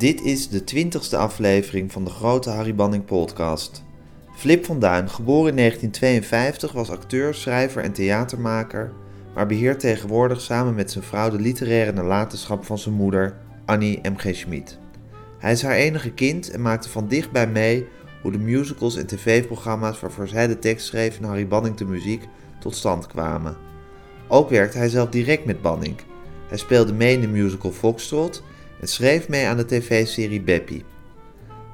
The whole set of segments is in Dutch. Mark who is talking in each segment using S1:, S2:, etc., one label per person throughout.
S1: Dit is de twintigste aflevering van de grote Harry Banning podcast. Flip van Duin, geboren in 1952, was acteur, schrijver en theatermaker, maar beheert tegenwoordig samen met zijn vrouw de literaire nalatenschap van zijn moeder, Annie M.G. Schmid. Hij is haar enige kind en maakte van dichtbij mee hoe de musicals en tv-programma's waarvoor zij de tekst schreef en Harry Banning de muziek tot stand kwamen. Ook werkte hij zelf direct met Banning. Hij speelde mee in de musical Foxtrot en schreef mee aan de tv-serie Beppie.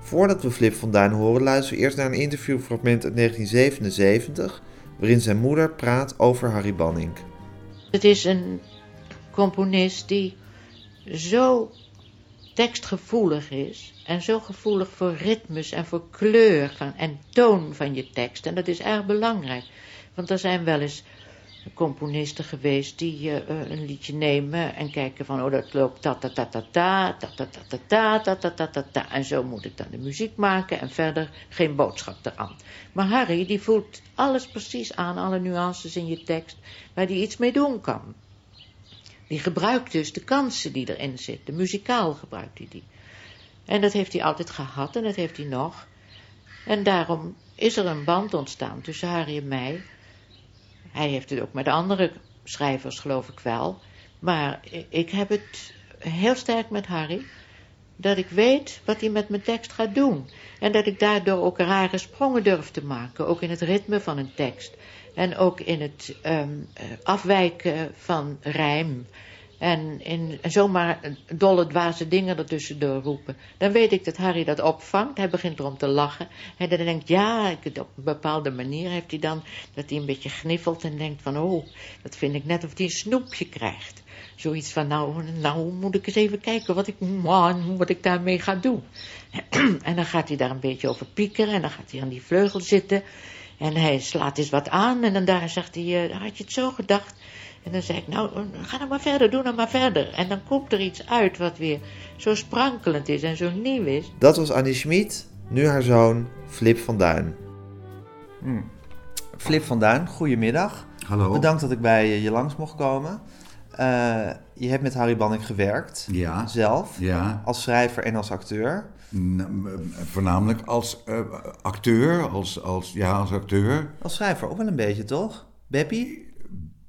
S1: Voordat we Flip van Duin horen, luisteren we eerst naar een interviewfragment uit 1977, waarin zijn moeder praat over Harry Banning.
S2: Het is een componist die zo tekstgevoelig is en zo gevoelig voor ritmes en voor kleur van, en toon van je tekst. En dat is erg belangrijk, want er zijn wel eens componisten geweest die uh, een liedje nemen en kijken van, oh dat loopt ta ta ta ta ta, en zo moet ik dan de muziek maken en verder geen boodschap eraan. Maar Harry die voelt alles precies aan, alle nuances in je tekst, waar hij iets mee doen kan. Die gebruikt dus de kansen die erin zitten, muzikaal gebruikt hij die. En dat heeft hij altijd gehad en dat heeft hij nog. En daarom is er een band ontstaan tussen Harry en mij. Hij heeft het ook met andere schrijvers, geloof ik wel. Maar ik heb het heel sterk met Harry. Dat ik weet wat hij met mijn tekst gaat doen. En dat ik daardoor ook rare sprongen durf te maken. Ook in het ritme van een tekst. En ook in het um, afwijken van rijm. En, in, zomaar dolle dwaze dingen ertussendoor roepen. Dan weet ik dat Harry dat opvangt. Hij begint erom te lachen. En dan denkt, ja, op een bepaalde manier heeft hij dan... dat hij een beetje gniffelt en denkt van... oh, dat vind ik net of hij een snoepje krijgt. Zoiets van, nou, nou moet ik eens even kijken wat ik, man, wat ik daarmee ga doen. en dan gaat hij daar een beetje over piekeren. En dan gaat hij aan die vleugel zitten... En hij slaat eens wat aan en dan daar zegt hij, uh, had je het zo gedacht? En dan zeg ik, nou, ga dan maar verder, doe dan maar verder. En dan komt er iets uit wat weer zo sprankelend is en zo nieuw is.
S1: Dat was Annie Schmid, nu haar zoon Flip van Duin. Hmm. Flip van Duin, goedemiddag.
S3: Hallo.
S1: Bedankt dat ik bij je langs mocht komen. Uh, je hebt met Harry Banning gewerkt.
S3: Ja.
S1: Zelf.
S3: Ja.
S1: Als schrijver en als acteur.
S3: Voornamelijk als uh, acteur, als, als, ja, als acteur.
S1: Als schrijver ook wel een beetje, toch? Beppie?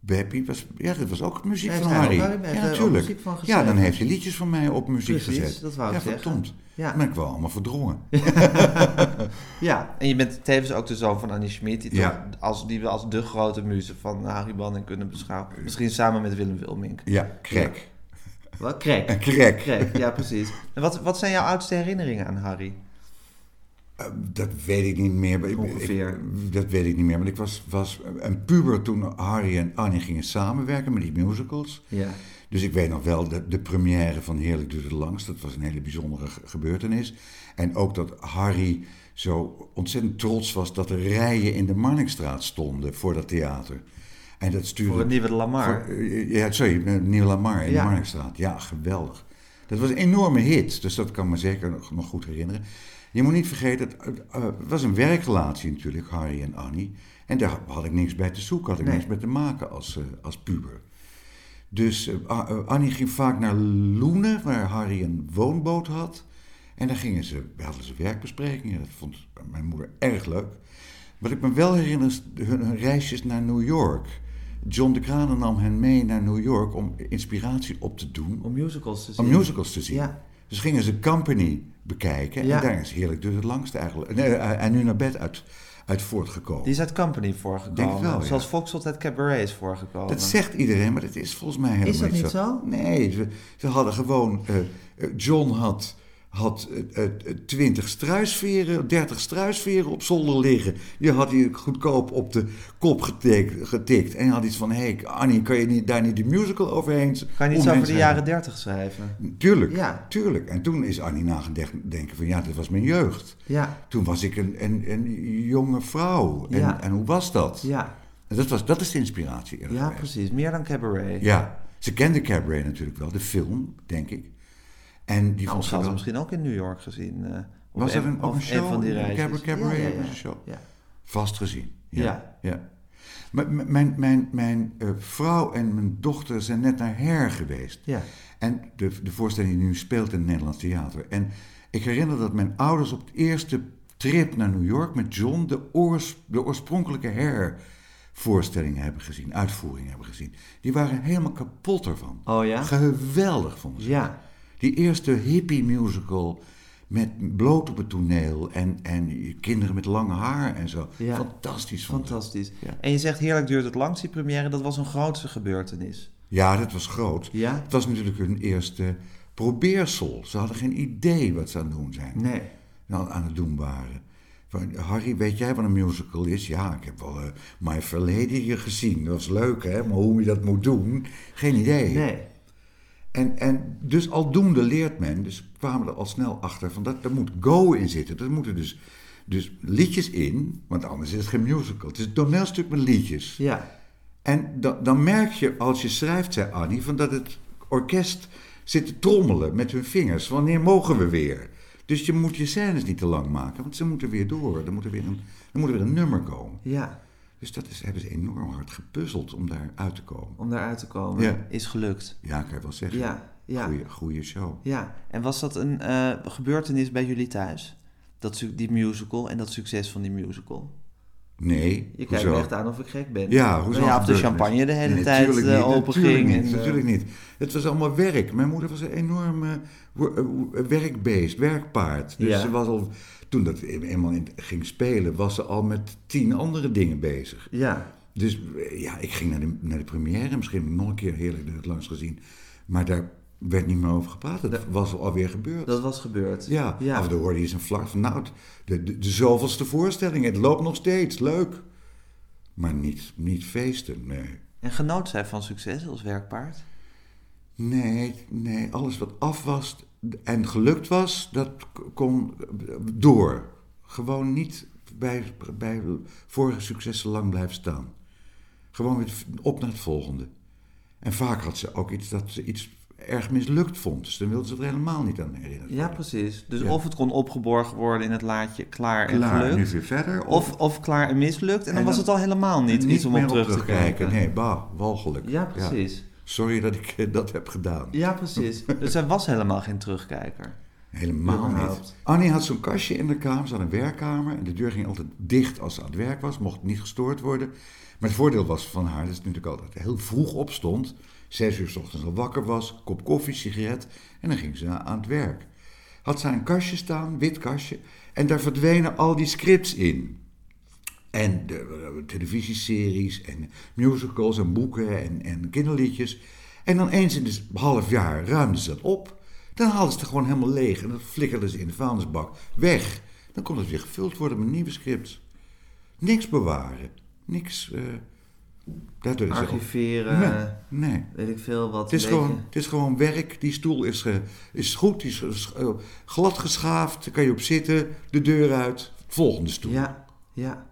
S3: Beppie was, ja, dat was ook muziek van Harry. ja, natuurlijk. Ja, dan heeft hij liedjes van mij op muziek
S1: Precies,
S3: gezet.
S1: dat wou ik
S3: ja,
S1: zeggen.
S3: verdomd. Ja. Ben ik wel allemaal verdrongen.
S1: ja, en je bent tevens ook de zoon van Annie Schmid, die,
S3: ja.
S1: als, die we als de grote muze van Harry Banning kunnen beschouwen. Misschien samen met Willem Wilmink.
S3: Ja, krek.
S1: Wat? Krek.
S3: Krek.
S1: Krek, ja precies. En wat, wat zijn jouw oudste herinneringen aan Harry?
S3: Uh, dat weet ik niet meer.
S1: Ongeveer.
S3: Ik, dat weet ik niet meer. Want ik was, was een puber toen Harry en Annie gingen samenwerken met die musicals.
S1: Ja.
S3: Dus ik weet nog wel de, de première van Heerlijk duurde langst. Dat was een hele bijzondere gebeurtenis. En ook dat Harry zo ontzettend trots was dat er rijen in de Marnixstraat stonden voor dat theater. En dat stuurde...
S1: Voor het Nieuwe Lamar.
S3: Voor, ja, sorry, Nieuwe Lamar in
S1: Ja.
S3: de Marnixstraat. Ja, geweldig. Dat was een enorme hit, dus dat kan me zeker nog, nog goed herinneren. Je moet niet vergeten, het, het, uh, het was een werkrelatie natuurlijk, Harry en Annie. En daar had ik niks bij te zoeken, had ik
S1: Nee.
S3: niks bij te maken als, uh, als puber. Dus Annie ging vaak naar Loenen, waar Harry een woonboot had. En daar gingen ze, hadden ze werkbesprekingen. Dat vond mijn moeder erg leuk. Wat ik me wel herinner is hun, hun reisjes naar New York. John de Kranen nam hen mee naar New York om inspiratie op te doen.
S1: Om musicals te zien.
S3: Om musicals te zien.
S1: Ja.
S3: Dus gingen ze Company bekijken.
S1: Ja.
S3: En daar is heerlijk dus het langste eigenlijk. Nee, uh, en nu naar bed uit, uit voortgekomen.
S1: Die is uit Company voorgekomen.
S3: Denk ik wel, ja.
S1: Zoals Foxtrot uit Cabaret is voorgekomen.
S3: Dat zegt iedereen, maar dat is volgens mij helemaal
S1: Is dat
S3: niet
S1: niet zo?
S3: Nee, ze, ze hadden gewoon... Uh, John had, had uh, 20 struisveren, 30 struisveren op zolder liggen. Die had hij goedkoop op de kop getikt. getikt. En had iets van, hé hey, Annie, kan je niet, daar niet de musical overheen
S1: Kan je niet over de jaren 30 schrijven?
S3: Tuurlijk,
S1: Ja.
S3: tuurlijk. En toen is Annie nagedenken van, ja, dat was mijn jeugd.
S1: Ja.
S3: Toen was ik een, een, een jonge vrouw. En,
S1: Ja.
S3: en hoe was dat?
S1: Ja.
S3: En dat, was, dat is de inspiratie.
S1: Ja, precies. Meer dan Cabaret.
S3: Ja, ze kende Cabaret natuurlijk wel, de film, denk ik. En die
S1: Nou,
S3: vond ze
S1: had ze
S3: wel...
S1: misschien ook in New York gezien. eh,
S3: Was er een, ook een show?
S1: van die
S3: een
S1: reisjes.
S3: Cabaret,
S1: Ja, ja, ja.
S3: was een show. Vast gezien. Ja.
S1: Ja.
S3: ja. M- m- mijn mijn, mijn eh, vrouw en mijn dochter zijn net naar Her geweest.
S1: Ja.
S3: En de, de voorstelling die nu speelt in het Nederlands Theater. En ik herinner dat mijn ouders op de eerste trip naar New York met John de, oors, de oorspronkelijke Her-voorstellingen hebben gezien, uitvoeringen hebben gezien. Die waren helemaal kapot ervan.
S1: Oh ja?
S3: Geweldig vonden ze.
S1: Ja.
S3: Die eerste hippie musical met bloot op het toneel en, en kinderen met lang haar en zo.
S1: Ja.
S3: Fantastisch.
S1: Fantastisch.
S3: Ja.
S1: En je zegt heerlijk duurt het langs, die première. Dat was een grootste gebeurtenis.
S3: Ja, dat was groot.
S1: Ja?
S3: Het was natuurlijk hun eerste probeersel. Ze hadden geen idee wat ze aan het doen zijn.
S1: Nee.
S3: nou, aan het doen waren. Van, Harry, weet jij wat een musical is? Ja, ik heb wel eh, My Fair Lady hier gezien. Dat was leuk, hè? Maar hoe je dat moet doen, geen idee.
S1: Nee.
S3: En, en dus aldoende leert men, dus kwamen er al snel achter van dat er moet go in zitten. Er moeten dus, dus liedjes in, want anders is het geen musical. Het is een toneelstuk met liedjes.
S1: Ja.
S3: En dan, dan merk je als je schrijft, zei Annie, van dat het orkest zit te trommelen met hun vingers. Wanneer mogen we weer? Dus je moet je scènes niet te lang maken, want ze moeten weer door. Er moet er weer een, er moet er weer een nummer komen.
S1: Ja.
S3: Dus dat is, hebben ze enorm hard gepuzzeld om daar uit te komen.
S1: Om daaruit te komen.
S3: Ja.
S1: Is gelukt.
S3: Ja, kan je wel zeggen.
S1: Ja. Ja.
S3: Goeie, goeie show.
S1: Ja. En was dat een eh, gebeurtenis bij jullie thuis? Dat, die musical en dat succes van die musical?
S3: Nee,
S1: Je kijkt me echt aan of ik gek ben.
S3: Ja, hoezo?
S1: Nou ja, of de champagne de hele
S3: Nee,
S1: tijd
S3: natuurlijk
S1: eh,
S3: niet,
S1: open
S3: natuurlijk
S1: ging.
S3: Niet,
S1: en, eh,
S3: natuurlijk niet. Het was allemaal werk. Mijn moeder was een enorm wo- eh, werkbeest, werkpaard. Dus
S1: Ja.
S3: ze was al, toen dat eenmaal in- ging spelen, was ze al met tien andere dingen bezig.
S1: Ja.
S3: Dus eh, ja, ik ging naar de, naar de première. Misschien heb ik nog een keer heerlijk het langs gezien. Maar daar werd niet meer over gepraat. Het was alweer gebeurd.
S1: Dat was gebeurd.
S3: Ja,
S1: Ja.
S3: af en toe hoorde je eens een vlak van, nou, de, de, de zoveelste voorstelling, het loopt nog steeds, leuk. Maar niet, niet feesten, nee.
S1: En genoot zij van succes als werkpaard?
S3: Nee, nee, alles wat af was en gelukt was, dat kon door. Gewoon niet bij, bij vorige successen lang blijven staan. Gewoon weer op naar het volgende. En vaak had ze ook iets dat ze iets erg mislukt vond. Dus dan wilde ze er helemaal niet aan herinneren.
S1: Ja, precies. Dus
S3: Ja.
S1: of het kon opgeborgen worden in het laadje klaar en
S3: nu
S1: gelukt.
S3: weer verder.
S1: Of, of klaar en mislukt. En dan was het al helemaal niet, iets om op terug te kijken.
S3: Nee, bah, walgelijk.
S1: Ja, precies.
S3: Sorry dat ik eh, dat heb gedaan.
S1: Ja, precies. dus hij was helemaal geen terugkijker.
S3: Helemaal niet. Annie had zo'n kastje in de kamer, ze had een werkkamer. En de deur ging altijd dicht als ze aan het werk was, mocht niet gestoord worden. Maar het voordeel was van haar dat ze natuurlijk altijd heel vroeg opstond. Zes uur s ochtends al wakker was, kop koffie, sigaret. En dan ging ze aan het werk. Had ze een kastje staan, wit kastje. En daar verdwenen al die scripts in. En de, eh, televisieseries en musicals en boeken en, en kinderliedjes. En dan eens in het half jaar ruimden ze dat op. Dan haalden ze het gewoon helemaal leeg en dat flikkerden ze in de vuilnisbak weg. Dan kon het weer gevuld worden met nieuwe scripts. Niks bewaren. Niks. eh daardoor
S1: Archiveren,
S3: Nee, nee.
S1: weet ik veel wat.
S3: Het is, gewoon, het is gewoon werk. Die stoel is, ge- is goed, die is eh, glad geschaafd. Daar kan je op zitten, de deur uit. Volgende stoel.
S1: Ja, ja.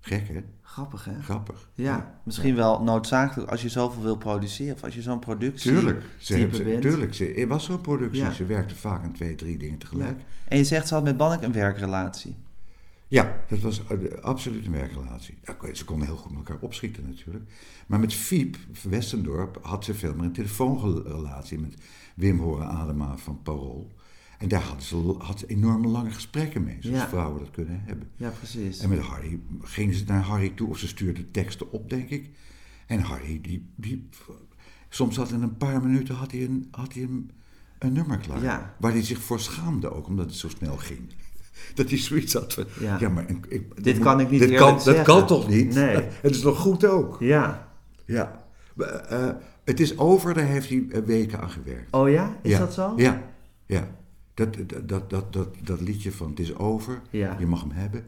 S3: Gek hè?
S1: Grappig, hè?
S3: Grappig.
S1: Ja, misschien wel noodzakelijk als je zoveel wil produceren. Of als je zo'n productie
S3: Tuurlijk. Ze, ze- tuurlijk. Ze, er was zo'n productie.
S1: Ja.
S3: Ze werkte vaak aan twee, drie dingen tegelijk.
S1: En je zegt, ze had met Bannek een werkrelatie.
S3: Ja, dat was eh, absoluut een werkrelatie. Ze konden heel goed met elkaar opschieten natuurlijk. Maar met Fiep Westendorp had ze veel meer een telefoonrelatie met Wim Horen Adema van Parool. En daar hadden ze, had ze enorme lange gesprekken mee, zoals
S1: Ja.
S3: vrouwen dat kunnen hebben.
S1: Ja, precies.
S3: En met Harry gingen ze naar Harry toe, of ze stuurde teksten op, denk ik. En Harry, die, die, soms had in een paar minuten had hij een, had hij een, een nummer klaar.
S1: Ja.
S3: Waar hij zich voor schaamde ook, omdat het zo snel ging. Dat hij zoiets had van,
S1: Ja.
S3: ja, maar ik, ik-
S1: Dit kan ik niet
S3: dit kan, Dat
S1: zeggen.
S3: kan toch niet?
S1: Nee.
S3: Het is nog goed ook.
S1: Ja.
S3: Ja. Eh, het is over, daar heeft hij eh, weken aan gewerkt.
S1: Oh ja? Is
S3: ja.
S1: dat zo?
S3: Ja, ja. Dat, dat, dat, dat, dat, liedje van Het is over,
S1: Ja.
S3: je mag hem hebben.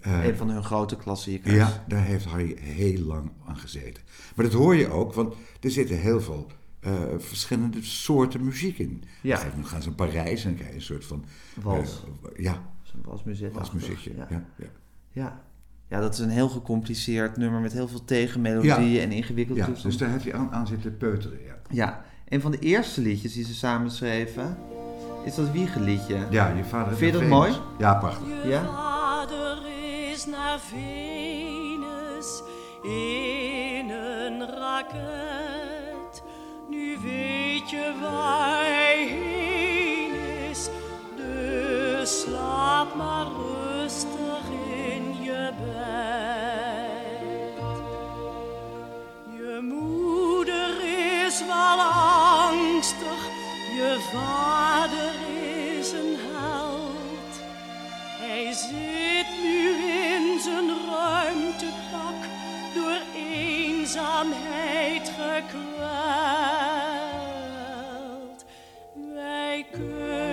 S3: Eh,
S1: Een van hun grote klassiekers.
S3: ja, daar heeft Harry heel lang aan gezeten. Maar dat hoor je ook, want er zitten heel veel eh, verschillende soorten muziek in.
S1: Ja.
S3: Gegeven moment gaan ze naar Parijs en dan krijg je een soort van...
S1: Wals.
S3: eh, ja,
S1: Zoals muziek.
S3: als muziekje. Ja. Ja, ja.
S1: Ja. ja, dat is een heel gecompliceerd nummer met heel veel tegenmelodieën
S3: Ja.
S1: en ingewikkelde
S3: Ja,
S1: toestanden.
S3: dus daar heeft hij aan, aan zitten peuteren. Ja.
S1: Ja, een van de eerste liedjes die ze samen schreven is dat wiegeliedje.
S3: ja, je vader... is
S1: Vind je dat
S3: Venus. Ja, prachtig.
S4: Je
S1: Ja?
S4: vader is naar Venus
S5: in een raket. Nu weet je waar hij heen is, dus slaap maar rustig in je bed. Je moeder is wel angstig, je vader is een held. Hij zit nu in zijn ruimtepak, door eenzaamheid gekweld. Wij kunnen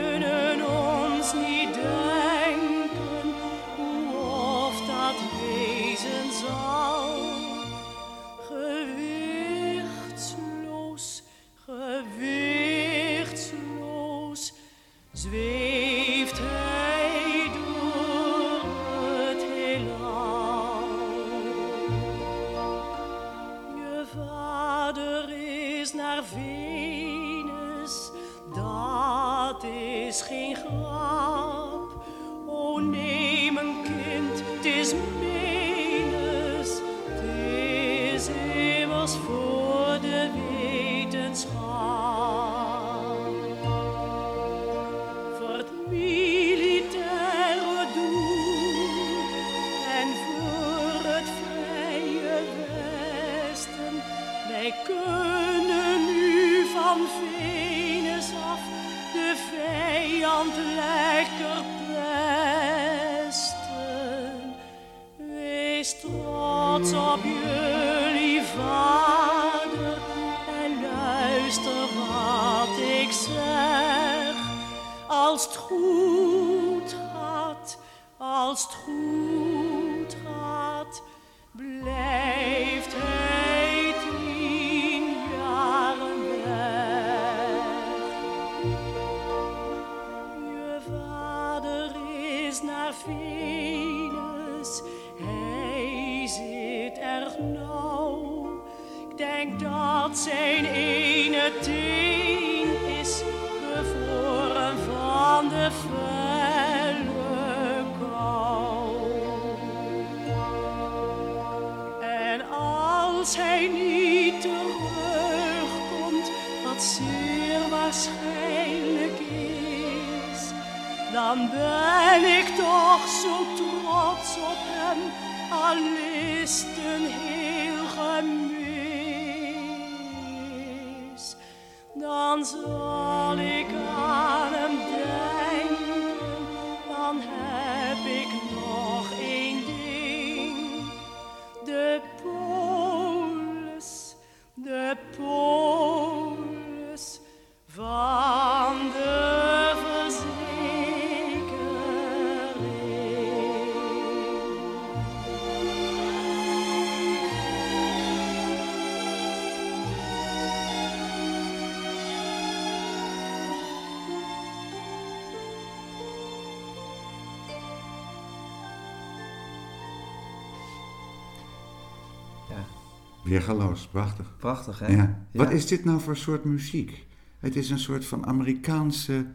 S5: zweeft hij door het heelal. Je vader is naar Venus, dat is geen grap. O neem een kind, het is
S3: Weergaloos, prachtig.
S1: prachtig hè?
S3: Ja. Wat is dit nou voor soort muziek? Het is een soort van Amerikaanse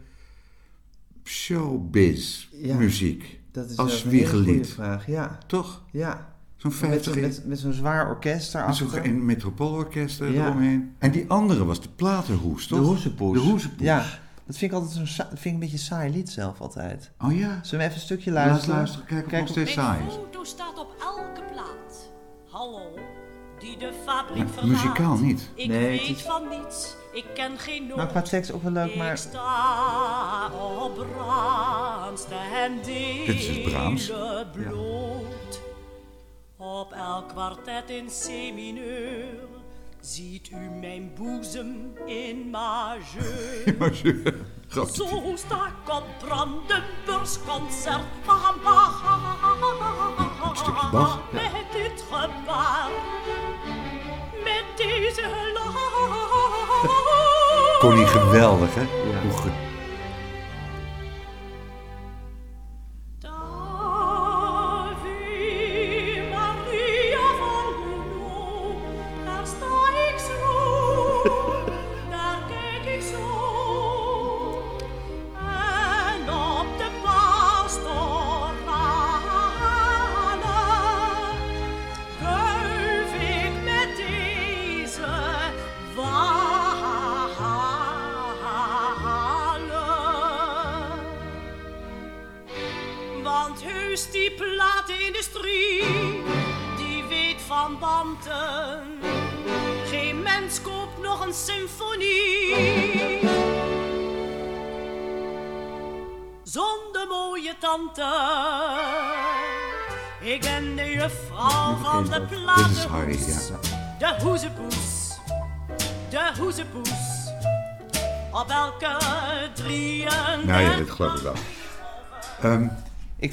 S3: showbiz
S1: Ja,
S3: muziek.
S1: Dat is
S3: als
S1: een hele goede
S3: wiegelied.
S1: vraag. Ja,
S3: Toch?
S1: ja.
S3: Zo'n
S1: Met,
S3: 50
S1: zo'n- met, met zo'n zwaar orkest
S3: Met
S1: daarachter.
S3: zo'n een metropoolorkest er
S1: Ja.
S3: eromheen. En die andere was de platenhoes,
S1: De
S3: toch?
S1: hoezepoes.
S3: De hoezepoes.
S1: Ja, dat vind ik altijd zo'n vind ik een beetje een saai lied zelf altijd.
S3: Oh ja?
S1: Zullen we even een stukje
S3: Laat
S1: luisteren?
S3: luisteren, kijk of het nog steeds saai is.
S5: foto staat op elke plaat. Hallo, die de fabriek verlaat.
S3: muzikaal niet.
S5: Ik
S1: Nee,
S5: weet
S1: het is-
S5: van niets, ik ken geen noot.
S1: Nou, qua tekst ook wel leuk,
S5: Ik
S1: maar
S5: sta op Brahms en
S3: Dit is Brahms.
S5: bloot. Op elk kwartet in C-mineur ziet u mijn boezem in majeur.
S3: Groot.
S5: Zo sta ik op Brandenburgsconcert van Bach.
S3: Stukje Bach, ja.
S5: Met dit gebaar,
S3: Connie geweldig, hè?
S1: Ja.
S3: Hoe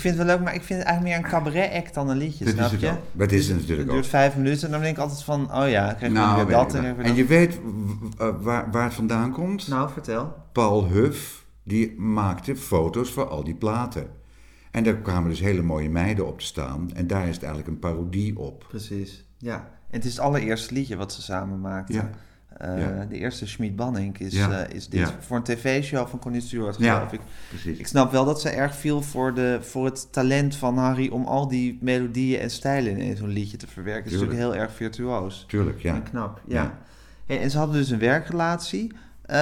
S1: vind het wel leuk, maar ik vind het eigenlijk meer een cabaret-act dan een liedje,
S3: dat
S1: snap
S3: is het
S1: je?
S3: ook. Dat is het
S1: Het
S3: natuurlijk
S1: duurt
S3: ook.
S1: vijf minuten en dan denk ik altijd van, oh ja, krijg
S3: Nou,
S1: weer dat en
S3: en je weet w- waar, waar het vandaan komt?
S1: Nou, vertel.
S3: Paul Huff, die maakte foto's voor al die platen. En daar kwamen dus hele mooie meiden op te staan. En daar is het eigenlijk een parodie op.
S1: Precies, ja. En het is het allereerste liedje wat ze samen maakten.
S3: Ja.
S1: Eh,
S3: Ja.
S1: De eerste Schmid Banning is,
S3: Ja.
S1: eh, is dit.
S3: Ja.
S1: Voor een tv-show van Connie Stewart, geloof ik.
S3: Precies.
S1: Ik snap wel dat ze erg viel voor, de, voor het talent van Harry om al die melodieën en stijlen in zo'n liedje te verwerken. Het is
S3: Tuurlijk.
S1: natuurlijk heel erg virtuoos.
S3: Tuurlijk, ja.
S1: En knap, ja. Hey, en ze hadden dus een werkrelatie. Eh,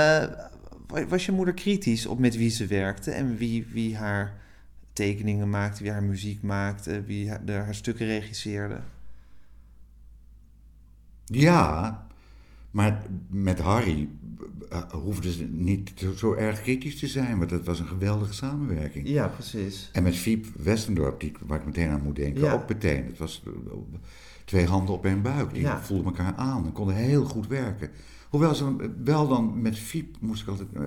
S1: wa- was je moeder kritisch op met wie ze werkte en wie, wie haar tekeningen maakte, wie haar muziek maakte, wie haar, de, haar stukken regisseerde?
S3: Ja, maar met Harry uh, hoefden ze niet zo, erg kritisch te zijn. Want dat was een geweldige samenwerking.
S1: Ja, precies.
S3: En met Fiep Westendorp, die, waar ik meteen aan moet denken,
S1: Ja.
S3: ook meteen. Het was uh, twee handen op één buik. Die
S1: Ja.
S3: voelden elkaar aan en konden heel goed werken. Hoewel ze wel dan met Fiep moest ik altijd. uh,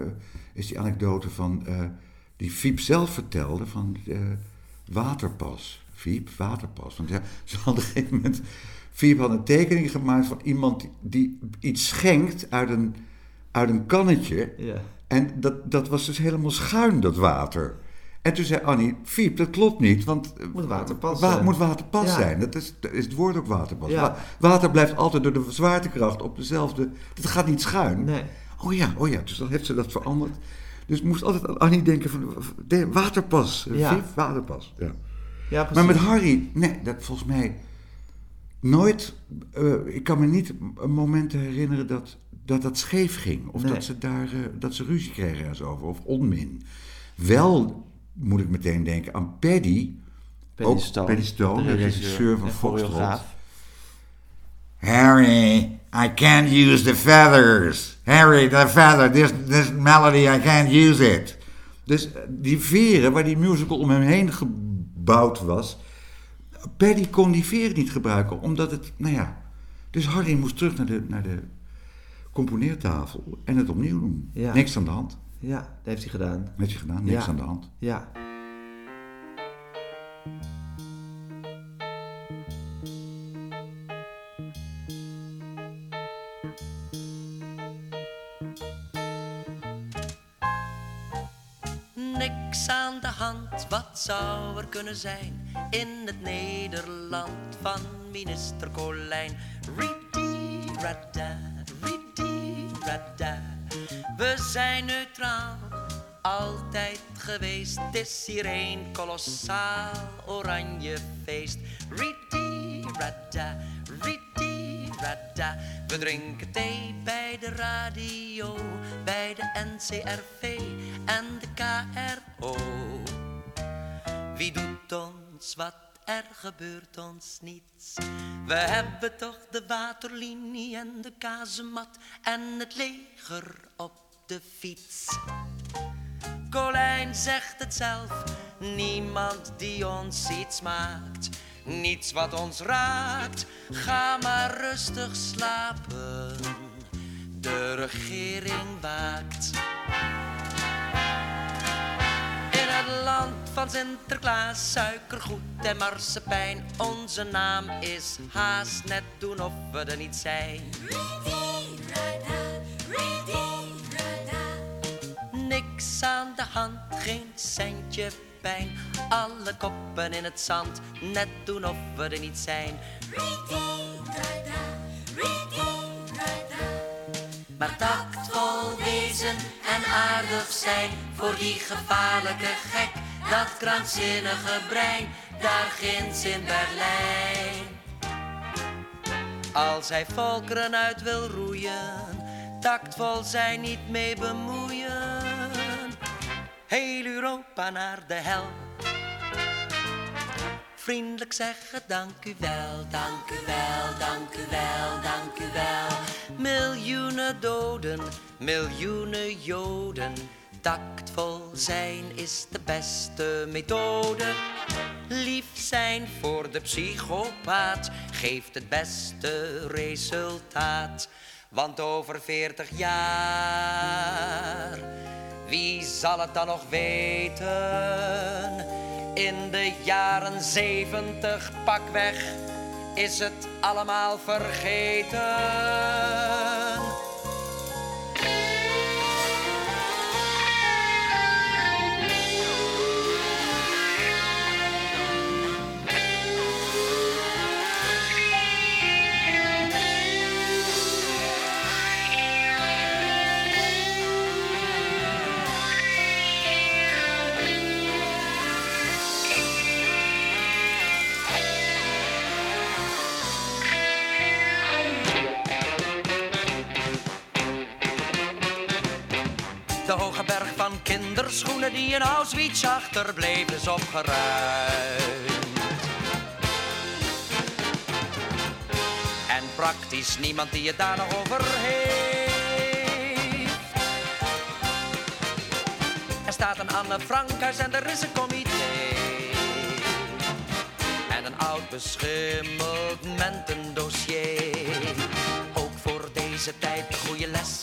S3: is die anekdote van. uh, die Fiep zelf vertelde van. uh, waterpas. Fiep, waterpas. Want ja, ze hadden op een gegeven moment. Fiep had een tekening gemaakt van iemand die, iets schenkt uit een, uit een kannetje.
S1: Ja.
S3: En dat, dat was dus helemaal schuin, dat water. En toen zei Annie, Fiep, dat klopt niet, want... eh,
S1: Moet waterpas
S3: wa-
S1: zijn.
S3: moet waterpas
S1: Ja.
S3: zijn. Dat is, dat is het woord ook waterpas.
S1: Ja.
S3: Wa- water blijft altijd door de zwaartekracht op dezelfde... Dat gaat niet schuin.
S1: Nee.
S3: Oh ja, oh ja, dus dan heeft ze dat veranderd. Dus moest altijd aan Annie denken van... Waterpas,
S1: Ja.
S3: Fiep, waterpas. Ja.
S1: Ja, precies.
S3: Maar met Harry, nee, dat volgens mij nooit. eh, ik kan me niet een moment herinneren dat dat, dat scheef ging. Of
S1: Nee.
S3: dat, ze daar, eh, dat ze ruzie kregen over. Of onmin. Wel moet ik meteen denken aan Paddy.
S1: Paddy
S3: ook
S1: Stone,
S3: Paddy Stone, de regisseur van Foxtrot. Harry, I can't use the feathers. Harry, the feather, this, this melody, I can't use it. Dus eh, die veren waar die musical om hem heen gebouwd was, Paddy kon die veren niet gebruiken, omdat het, nou ja. Dus Harry moest terug naar de, naar de componeertafel en het opnieuw doen.
S1: Ja.
S3: Niks aan de hand.
S1: Ja, dat heeft hij gedaan.
S3: Heeft je gedaan, niks
S1: Ja.
S3: aan de hand.
S1: Ja.
S6: Zou er kunnen zijn in het Nederland van minister Colijn? Ridi, rada, ridi, rada. We zijn neutraal, altijd geweest. Het is hier een kolossaal oranje feest. Ridi, rada, ridi. We drinken thee bij de radio, bij de NCRV en de KRO. Wie doet ons wat, er gebeurt ons niets. We hebben toch de waterlinie en de kazemat en het leger op de fiets. Colijn zegt het zelf, niemand die ons iets maakt. Niets wat ons raakt, ga maar rustig slapen. De regering waakt. Het land van Sinterklaas, suikergoed en marsepein. Onze naam is haast net doen of we er niet zijn. Niks aan de hand, geen centje pijn. Alle koppen in het zand, net doen of we er niet zijn. Maar tactvol en aardig zijn voor die gevaarlijke gek. Dat krankzinnige brein, daar ginds in Berlijn. Als hij volkeren uit wil roeien, tactvol zijn niet mee bemoeien. Heel Europa naar de hel. Vriendelijk zeggen dank u wel, dank u wel, dank u wel, dank u wel. Miljoenen doden, miljoenen joden. Tactvol zijn is de beste methode. Lief zijn voor de psychopaat geeft het beste resultaat. Want over veertig jaar, wie zal het dan nog weten? In de jaren zeventig pakweg is het allemaal vergeten. Van kinderschoenen die in Auschwitz achterbleven is opgeruimd. En praktisch niemand die het daar nog over heeft. Er staat een Anne Frankhuis en er is een comité. En een oud beschimmeld mentendossier. Ook voor deze tijd een goede les.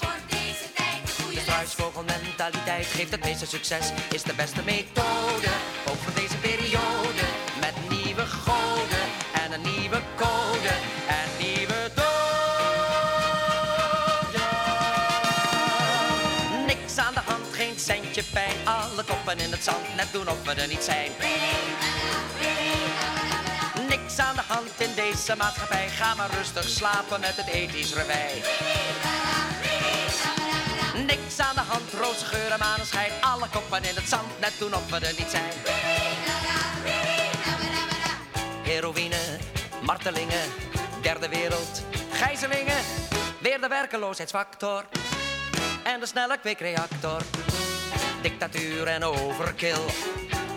S6: De struisvogelmentaliteit geeft het meeste succes, is de beste methode. Ook voor deze periode, met nieuwe goden en een nieuwe code en nieuwe doden. Niks aan de hand, geen centje pijn, alle koppen in het zand, net doen of we er niet zijn. Niks aan de hand in deze maatschappij, ga maar rustig slapen met het ethisch revij. Niks aan de hand, roze geur en maneschijn. Alle koppen in het zand, net doen of we er niet zijn. Heroïne, martelingen, derde wereld, gijzelingen. Weer de werkeloosheidsfactor en de snelle kweekreactor. Dictatuur en overkill,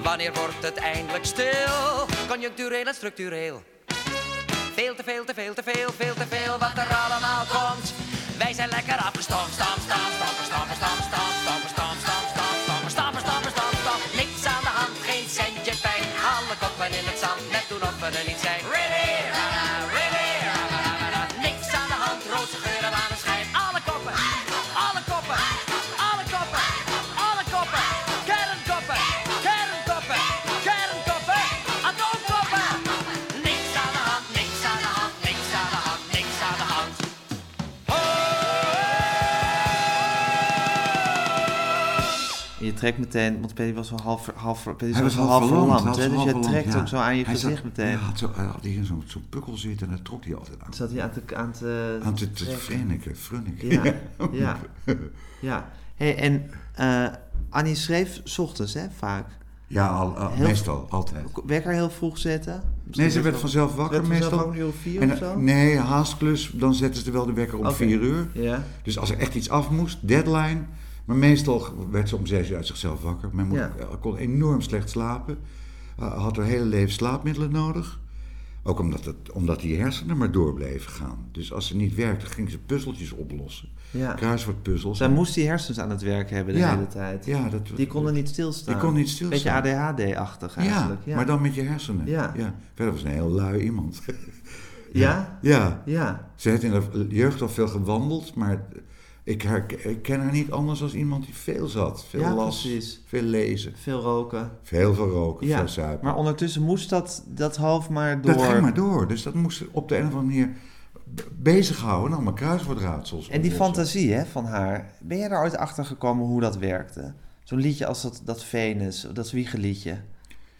S6: wanneer wordt het eindelijk stil? Conjunctureel en structureel. Veel te veel, te veel, te veel, veel te veel wat er allemaal komt. Wij zijn lekker afgestompt, stamp, stamp, net doen of
S1: trekt meteen, want Paddy was wel half, half, Paddy
S3: Hij was
S1: wel
S3: half verlamd.
S1: hè? Dus
S3: half
S1: je trekt
S3: verlamd,
S1: ook zo aan je
S3: Hij
S1: gezicht
S3: zat-
S1: meteen.
S3: Ja, had zo, hij had hier zo'n zo'n pukkel zitten en dat trok hij altijd aan.
S1: Zat hij aan te, aan te,
S3: Aan te, te freniken.
S1: Ja, ja, ja. Hey, en eh, Annie schreef 's ochtends, hè, vaak.
S3: Ja, al, al-
S1: Heel-
S3: meestal, altijd.
S1: Wekker heel vroeg zetten? Misschien
S3: Nee, ze werd vanzelf
S1: Ze
S3: wakker
S1: werd vanzelf
S3: meestal.
S1: wakker om of vier
S3: En,
S1: of zo?
S3: nee, haastklus, dan zetten ze wel de wekker om
S1: Oké.
S3: vier uur.
S1: Ja.
S3: Dus als er echt iets af moest, deadline. Maar meestal werd ze om zes uur uit zichzelf wakker. Mijn moeder
S1: Ja.
S3: eh, kon enorm slecht slapen. Eh, had haar hele leven slaapmiddelen nodig. Ook omdat, het, omdat die hersenen maar door bleven gaan. Dus als ze niet werkte, ging ze puzzeltjes oplossen.
S1: Ja.
S3: Kruiswoordpuzzels.
S1: Zij moest die hersens aan het werk hebben de
S3: Ja.
S1: hele tijd.
S3: Ja, dat,
S1: Die konden niet stilstaan.
S3: Die kon niet stilstaan.
S1: Beetje ADHD-achtig
S3: ja,
S1: eigenlijk. Ja,
S3: maar dan met je hersenen.
S1: Ja.
S3: Verder was een heel lui iemand.
S1: Ja?
S3: ja.
S1: Ja.
S3: Ze heeft in de jeugd al veel gewandeld, maar ik, herken, ik ken haar niet anders als iemand die veel zat. Veel
S1: Ja,
S3: las,
S1: precies.
S3: veel lezen,
S1: Veel roken.
S3: veel veel roken,
S1: Ja,
S3: veel suiker.
S1: maar ondertussen moest dat, dat half maar door.
S3: Dat ging maar door, dus dat moest ze op de een of andere manier bezighouden. Allemaal kruiswoordraadsels.
S1: En die fantasie hè, van haar, ben jij daar ooit achter gekomen hoe dat werkte? Zo'n liedje als dat, dat Venus, dat Wiegeliedje.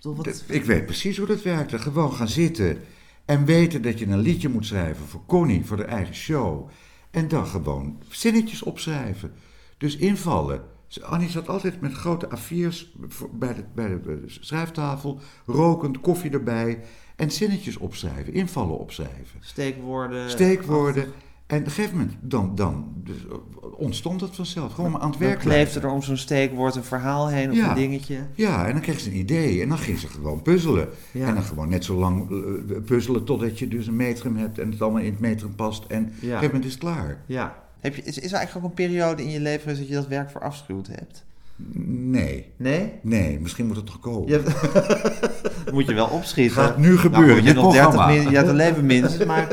S1: Wat-
S3: Ik weet precies hoe dat werkte. Gewoon gaan zitten en weten dat je een liedje moet schrijven voor Connie, voor de eigen show. En dan gewoon zinnetjes opschrijven. Dus invallen. Annie zat altijd met grote A4's voor- bij de, bij de bij de schrijftafel, rokend, koffie erbij. En zinnetjes opschrijven, invallen opschrijven.
S1: Steekwoorden.
S3: Steekwoorden. En op een gegeven moment, dan, dan dus, eh, ontstond het vanzelf. Gewoon maar aan het
S1: Dan
S3: werk
S1: kleefde
S3: blijven.
S1: er om zo'n steekwoord een verhaal heen of
S3: Ja.
S1: een dingetje.
S3: Ja, en dan kreeg ze een idee en dan ging ze gewoon puzzelen.
S1: Ja.
S3: En dan gewoon net zo lang eh, puzzelen totdat je dus een metrum hebt en het allemaal in het metrum past. En op een gegeven moment is het klaar.
S1: Ja. Heb je, is, is er eigenlijk ook een periode in je leven dat je dat werk verafschuwd hebt?
S3: Nee,
S1: Nee?
S3: nee, misschien moet het nog komen.
S1: moet je wel opschieten.
S3: Gaat nu gebeuren,
S1: Nou, goed, je nog 30
S3: programma.
S1: min, je hebt een leven minstens, maar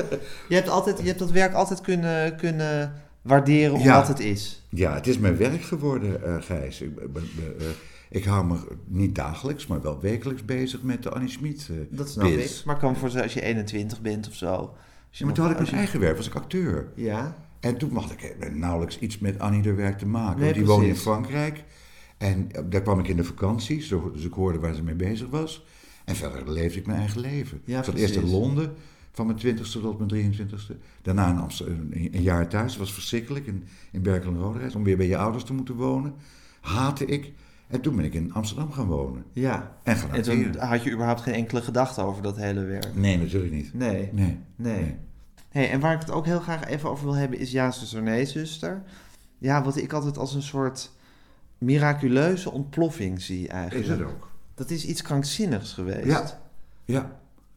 S1: je hebt, altijd, je hebt dat werk altijd kunnen, kunnen waarderen om
S3: Ja.
S1: wat het is.
S3: Ja, het is mijn werk geworden, eh Gijs. Ik, eh, ik hou me niet dagelijks, maar wel wekelijks bezig met de Annie Schmid eh,
S1: Dat snap
S3: biz.
S1: ik. Maar ik kan voorstellen als je 21 bent of zo.
S3: Ja, maar toen had ik mijn eigen werk, was ik acteur.
S1: Ja,
S3: En toen mocht ik nauwelijks iets met Annie de werk te maken.
S1: Nee,
S3: want die woonde in. Frankrijk. En daar kwam ik in de vakantie, zo- dus ik hoorde waar ze mee bezig was. En verder leefde ik mijn eigen leven.
S1: Ja,
S3: ik zat eerst in. Londen, van mijn 20ste tot mijn 23ste. Daarna in Amsterdam, een, jaar thuis. Dat was verschrikkelijk, in, in Berkel en Roderijs. Om weer bij je ouders te moeten wonen. Haatte ik. En toen ben ik in Amsterdam gaan wonen.
S1: ja.
S3: En gaan
S1: En toen had je überhaupt geen enkele gedachte over dat hele werk.
S3: Nee, natuurlijk niet.
S1: Nee,
S3: Nee.
S1: nee. Hey, en waar ik het ook heel graag even over wil hebben is Ja, zuster, nee, zuster. Ja, wat ik altijd als een soort miraculeuze ontploffing zie eigenlijk.
S3: Is het ook.
S1: Dat is iets krankzinnigs geweest.
S3: Ja. Ja.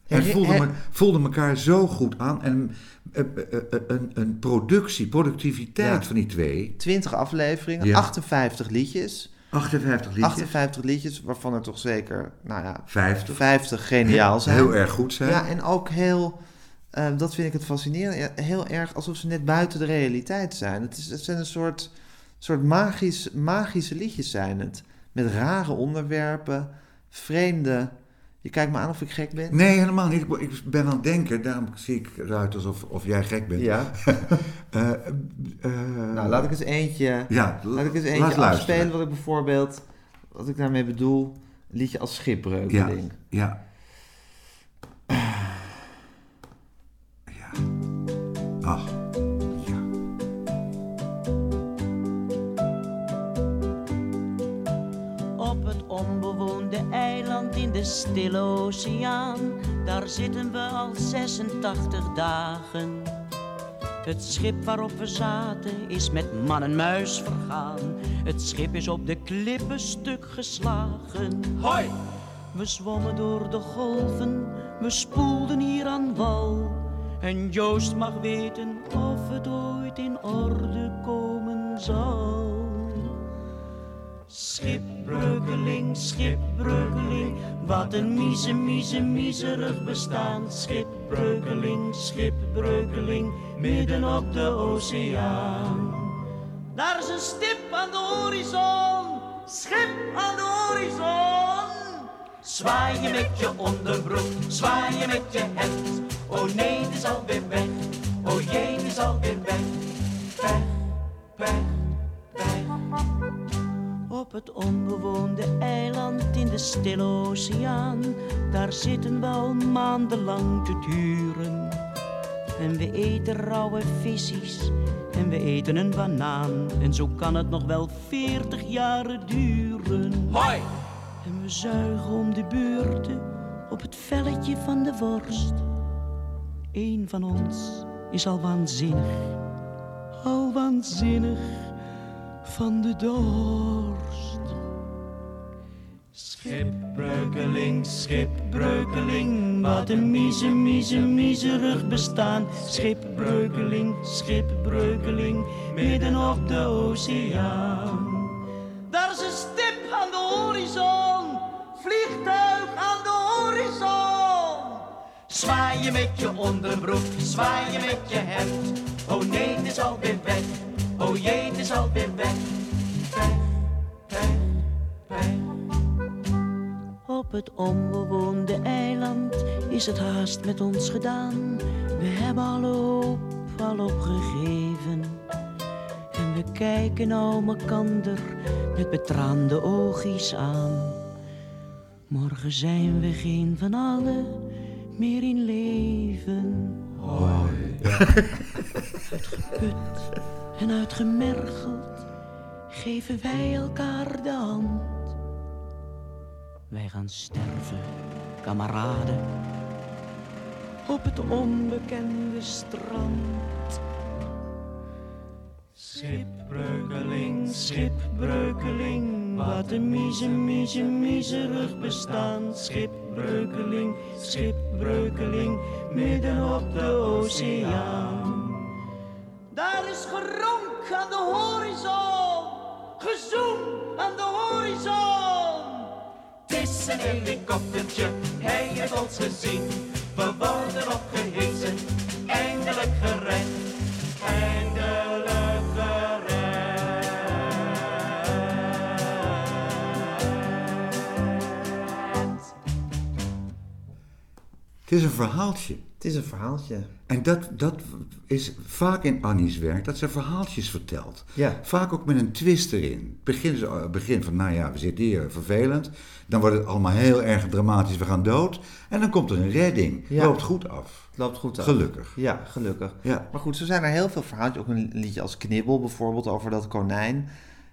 S3: En voelden,
S1: her-
S3: me, voelden elkaar zo goed aan. En eh, eh, eh, een, een productie, productiviteit
S1: Ja.
S3: van die twee.
S1: 20 afleveringen,
S3: Ja.
S1: 58 liedjes.
S3: 58 liedjes.
S1: 58 liedjes, waarvan er toch zeker, nou ja,
S3: 50.
S1: 50 geniaal zijn.
S3: Heel erg goed zijn.
S1: Ja, en ook heel, dat vind ik het fascinerend, heel erg alsof ze net buiten de realiteit zijn. Het, is, het zijn een soort, soort magisch, magische liedjes zijn het. Met rare onderwerpen, vreemde... Je kijkt me aan of ik gek ben.
S3: Nee, helemaal niet. Ik- ben aan het denken, daarom zie ik eruit alsof of jij gek bent.
S1: Ja,
S3: Eh, eh,
S1: nou laat ik eens eentje,
S3: ja,
S1: laat ik eens eentje
S3: luisteren.
S1: afspelen wat ik bijvoorbeeld, wat ik daarmee bedoel, een liedje als
S3: Ja,
S1: Schipbreukeling.
S3: ja. Ja. Ach,
S7: eiland in de stille oceaan, daar zitten we al 86 dagen. Het schip waarop we zaten is met man en muis vergaan. Het schip is op de klippen stuk geslagen. Hoi! We zwommen door de golven, we spoelden hier aan wal. En Joost mag weten of het ooit in orde komen zal. Schipbreukeling, schipbreukeling, wat een mieze, mieze, miserig bestaan. Schipbreukeling, schipbreukeling, midden op de oceaan. Daar is een stip aan de horizon, schip aan de horizon. Zwaai je met je onderbroek, zwaai je met je hemd. Oh nee, het is alweer weg, oh jee, het is alweer weg. Weg. Op het onbewoonde eiland in de stille oceaan, daar zitten we al maandenlang te duren. En we eten rauwe visjes en we eten een banaan. En zo kan het nog wel veertig jaren duren. Hoi! En we zuigen om de beurten op het velletje van de worst. Eén van ons is al waanzinnig, al waanzinnig van de dorst. Schipbreukeling, schipbreukeling, wat een mieze, mieze, miserig bestaan. Schipbreukeling, schipbreukeling, midden op de oceaan. Daar is een stip aan de horizon, vliegtuig aan de horizon. Zwaai je met je onderbroek, zwaai je met je hemd. Oh nee, het is alweer weg, oh jee, het is alweer weg. Weg, weg, weg. Op het onbewoonde eiland is het haast met ons gedaan. We hebben alle hoop al opgegeven. En we kijken nou mekander met betraande oogjes aan. Morgen zijn we geen van allen meer in leven. Uitgeput en uitgemergeld geven wij elkaar de hand. Wij gaan sterven, kameraden, op het onbekende strand. Schipbreukeling, schipbreukeling, wat een mieze, mieze, miserig bestaan. Schipbreukeling, schipbreukeling, midden op de oceaan. Daar is geronk aan de horizon, gezoem aan de horizon. Het is een helikoptertje, hij heeft ons gezien.
S3: Is een verhaaltje.
S1: Het is een verhaaltje.
S3: En dat, dat is vaak in Annie's werk, dat ze verhaaltjes vertelt.
S1: Ja.
S3: Vaak ook met een twist erin. Begin, ze- begin van, nou ja, we zitten hier, vervelend. Dan wordt het allemaal heel erg dramatisch, we gaan dood. En dan komt er een redding.
S1: Ja.
S3: Loopt goed af.
S1: Het loopt goed af.
S3: Gelukkig.
S1: Ja, gelukkig.
S3: Ja.
S1: Maar goed, zo zijn er heel veel verhaaltjes. Ook een liedje als Knibbel bijvoorbeeld over dat konijn.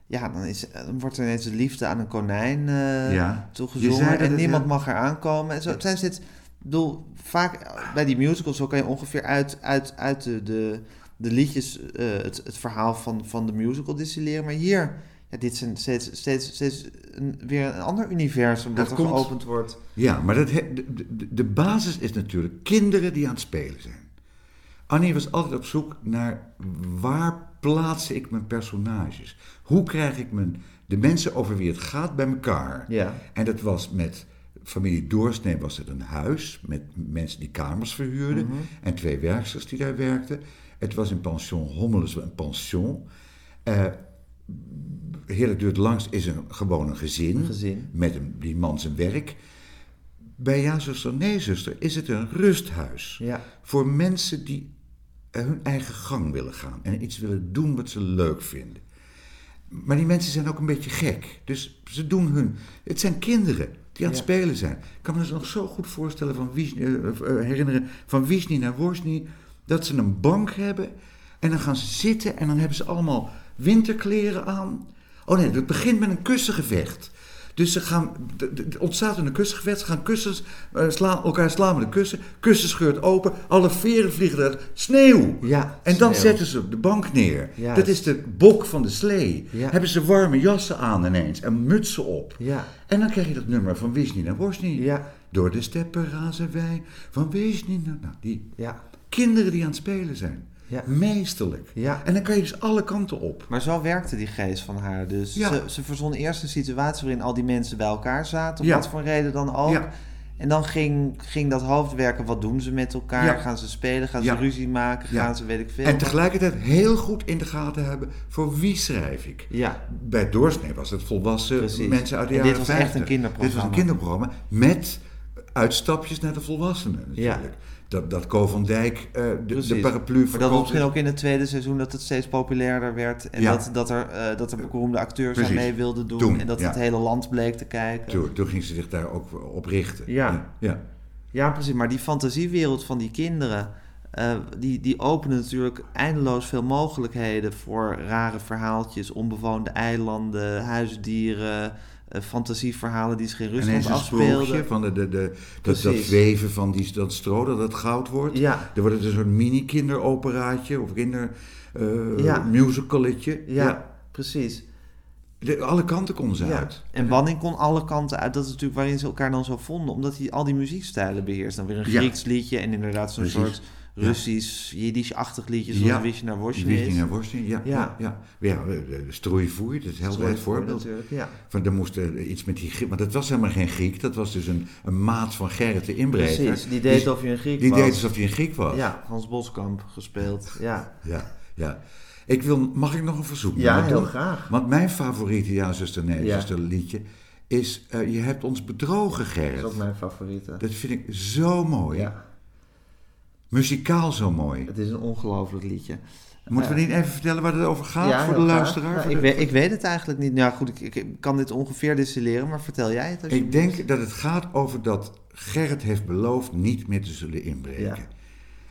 S1: Ja, dan, is, dan wordt er ineens de liefde aan een konijn eh
S3: Ja.
S1: Toegezongen. En
S3: het
S1: niemand
S3: heel-
S1: mag er aankomen. En zo zijn ze dit... Ik bedoel, vaak bij die musicals zo kan je ongeveer uit, uit, uit de, de, de liedjes eh, het, het verhaal van, van de musical distilleren. Maar hier, ja, dit is een, steeds, steeds, steeds een, weer een ander universum dat,
S3: Dat
S1: er
S3: komt-
S1: geopend wordt.
S3: Ja, maar dat, he- de, de, de basis is natuurlijk kinderen die aan het spelen zijn. Annie was altijd op zoek naar waar plaats ik mijn personages? Hoe krijg ik mijn, de mensen over wie het gaat bij elkaar?
S1: Ja.
S3: En dat was met familie Doorsnee was het een huis met mensen die kamers verhuurden en twee werksters die daar werkten. Het was in pension Hommeles een pension. Eh Heerlijk duurt langs is een, gewoon een gezin,
S1: gezin.
S3: met een, die man zijn werk. Bij Ja Zuster, Nee Zuster is het een rusthuis
S1: Ja.
S3: voor mensen die eh, hun eigen gang willen gaan en iets willen doen wat ze leuk vinden. Maar die mensen zijn ook een beetje gek. Dus ze doen hun. Het zijn kinderen die aan het
S1: Ja.
S3: spelen zijn. Ik kan me dus nog zo goed voorstellen van Wisni, eh, eh, herinneren van Wisni naar Worsni. Dat ze een bank hebben en dan gaan ze zitten en dan hebben ze allemaal winterkleren aan. Oh nee, het begint met een kussengevecht. Dus ze gaan, d- ontstaat een kussengevecht, ze gaan kussens, eh, slaan, elkaar slaan met een kussen. Kussen scheurt open, alle veren vliegen eruit. Sneeuw!
S1: Ja,
S3: En dan
S1: sneeuw.
S3: zetten ze de bank neer.
S1: Juist.
S3: Dat is de bok van de slee.
S1: Ja.
S3: Hebben ze warme jassen aan ineens en mutsen op.
S1: Ja.
S3: En dan krijg je dat nummer van Wisni naar Worsni.
S1: Ja.
S3: Door de steppen razen wij van Wisni naar... Nou, die
S1: Ja.
S3: kinderen die aan het spelen zijn.
S1: Ja.
S3: Meesterlijk.
S1: Ja.
S3: En dan kan je dus alle kanten op.
S1: Maar zo werkte die geest van haar. Dus
S3: Ja.
S1: ze, ze verzon eerst een situatie waarin al die mensen bij elkaar zaten, om
S3: Ja.
S1: wat voor reden dan ook.
S3: Ja.
S1: En dan ging, ging dat hoofdwerken, wat doen ze met elkaar? Gaan ze spelen? Gaan ze ruzie maken? Gaan ze weet ik veel?
S3: En tegelijkertijd heel goed in de gaten hebben voor wie schrijf ik.
S1: Ja,
S3: Bij Doorsnee was het volwassen
S1: Precies.
S3: mensen uit de
S1: En
S3: jaren
S1: dit was echt
S3: 50.
S1: een kinderprogramma.
S3: Dit was een kinderprogramma met uitstapjes naar de volwassenen natuurlijk.
S1: Ja.
S3: Dat, dat Co van Dijk eh, de, paraplu
S1: Maar dat was misschien ook in het tweede seizoen dat het steeds populairder werd. En
S3: Ja.
S1: dat, dat, er, eh, dat er beroemde acteurs aan mee wilden doen.
S3: Toen,
S1: en dat
S3: ja.
S1: het hele land bleek te kijken.
S3: Toen, toen ging ze zich daar ook op richten.
S1: Ja.
S3: ja.
S1: Ja, precies. Maar die fantasiewereld van die kinderen, eh, die, die openen natuurlijk eindeloos veel mogelijkheden voor rare verhaaltjes, onbewoonde eilanden, huisdieren, fantasieverhalen die zich in Rusland afspeelden.
S3: van de, de, de, dat, dat weven van die, dat stro dat het goud wordt.
S1: Ja.
S3: Er wordt het een soort mini-kinderoperaatje of kinder eh,
S1: Ja.
S3: musicaletje.
S1: Ja, precies.
S3: De- alle kanten konden ze
S1: Ja.
S3: uit.
S1: En Banning kon alle kanten uit. Dat is natuurlijk waarin ze elkaar dan zo vonden, omdat hij al die muziekstijlen beheerst. Dan weer een
S3: Ja.
S1: Grieks liedje en inderdaad zo'n soort Russisch, Jiddisch-achtig liedje, zoals
S3: Ja.
S1: Naar Wosje
S3: Richting
S1: is.
S3: naar Worsting, ja. Ja,
S1: Ja.
S3: ja. strooivoer, dat is heel
S1: voor
S3: voorbeeld.
S1: natuurlijk, ja.
S3: Van, er moest eh, iets met die Griek, maar dat was helemaal geen Griek. Dat was dus een, een maat van Gerrit de Inbreker.
S1: Precies, die deed alsof je een Griek
S3: Die
S1: was.
S3: deed alsof hij een Griek was.
S1: Ja, Hans Boskamp gespeeld. Ja,
S3: ja, ja. Ik wil, mag ik nog een verzoek
S1: Ja,
S3: doen?
S1: heel graag.
S3: Want mijn favoriete Ja, zuster, nee,
S1: Ja.
S3: zuster liedje is eh, Je hebt ons bedrogen,
S1: dat
S3: Gerrit.
S1: is ook mijn favoriete.
S3: Dat vind ik zo mooi.
S1: Ja,
S3: Muzikaal zo mooi.
S1: het is een ongelooflijk liedje.
S3: Moeten we niet even vertellen waar het over gaat
S1: ja,
S3: voor de luisteraar?
S1: Nou, ik, weet, ik weet het eigenlijk niet. Nou goed, ik, ik kan dit ongeveer distilleren, maar vertel jij het als
S3: Ik denk dat het gaat over dat Gerrit heeft beloofd niet meer te zullen inbreken.
S1: Ja.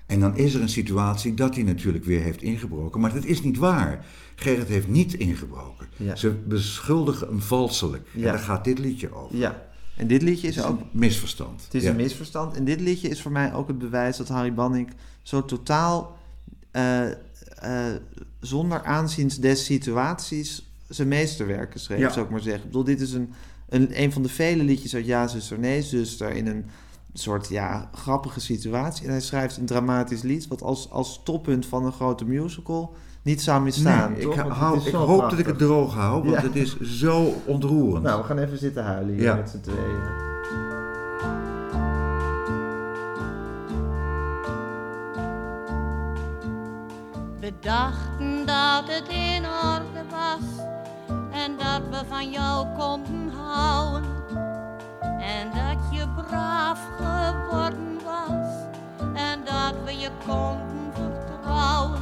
S3: En dan is er een situatie dat hij natuurlijk weer heeft ingebroken. Maar dat is niet waar. Gerrit heeft niet ingebroken.
S1: Ja.
S3: Ze beschuldigen hem valselijk. En daar gaat dit liedje over.
S1: Ja, en dit liedje is
S3: Het is
S1: ook
S3: een misverstand.
S1: Het is
S3: Ja.
S1: een misverstand. En dit liedje is voor mij ook het bewijs dat Harry Banning zo totaal eh, eh, zonder aanziens des situaties zijn meesterwerken schreef,
S3: Ja.
S1: zou ik maar zeggen. Ik bedoel, dit is een, een, een van de vele liedjes uit Ja, zuster, nee, zuster... in een soort, ja, grappige situatie. En hij schrijft een dramatisch lied... wat als, als toppunt van een grote musical niet zou misstaan.
S3: Nee, ik, hou, ik hoop dat ik het droog hou, want
S1: Ja.
S3: het is zo ontroerend.
S1: Nou, we gaan even zitten huilen hier
S3: Ja.
S1: met z'n tweeën.
S8: We dachten dat het in orde was en dat we van jou konden houden. En dat je braaf geworden was en dat we je konden vertrouwen.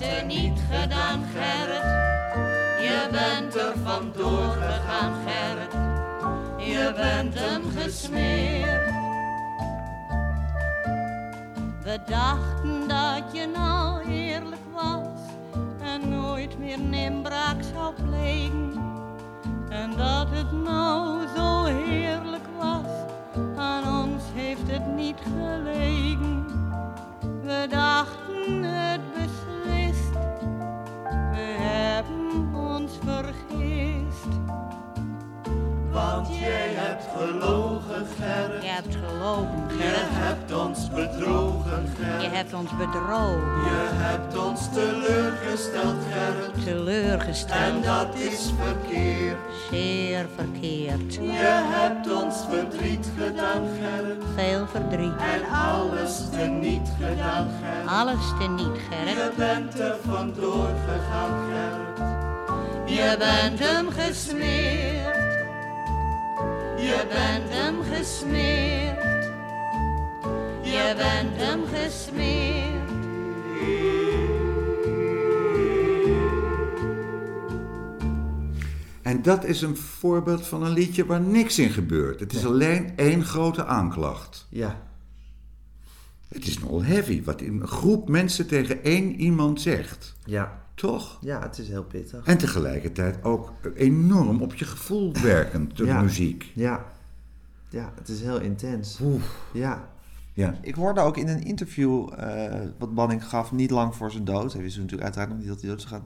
S8: En alles teniet gedaan, Gerrit. Je bent er vandoor gegaan, Gerrit. Je bent hem gesmeerd. We dachten dat je nou eerlijk was en nooit meer een inbraak zou plegen. En dat het nou zo heerlijk was, aan ons heeft het niet gelegen. We dachten het ons vergist.
S7: Want jij hebt gelogen, Gerrit.
S8: Je hebt gelogen,
S7: Je
S8: Gerrit.
S7: hebt ons bedrogen,
S8: Je
S7: Gerrit.
S8: hebt ons bedrogen,
S7: Je hebt ons teleurgesteld, Gerrit.
S8: teleurgesteld.
S7: En dat is verkeerd.
S8: Zeer verkeerd.
S7: Je hebt ons verdriet gedaan, Gerrit.
S8: Veel verdriet.
S7: En alles teniet gedaan, Gerrit.
S8: Alles teniet,
S7: Je
S8: Gerrit.
S7: bent er vandoor gegaan, Gerrit.
S8: Je bent hem gesmeerd. Je bent hem gesmeerd. Je bent hem gesmeerd.
S3: En dat is een voorbeeld van een liedje waar niks in gebeurt. Het is alleen één grote aanklacht.
S1: Ja,
S3: Het is nogal heavy wat een groep mensen tegen één iemand zegt.
S1: ja,
S3: Toch?
S1: ja, het is heel pittig.
S3: En tegelijkertijd ook enorm op je gevoel werkend, de
S1: Ja.
S3: muziek.
S1: Ja, ja, het is heel intens. Ja.
S3: Ja.
S1: Ik hoorde ook in een interview eh, wat Banning gaf, niet lang voor zijn dood. Hij wist natuurlijk uiteraard nog niet dat hij dood zou gaan.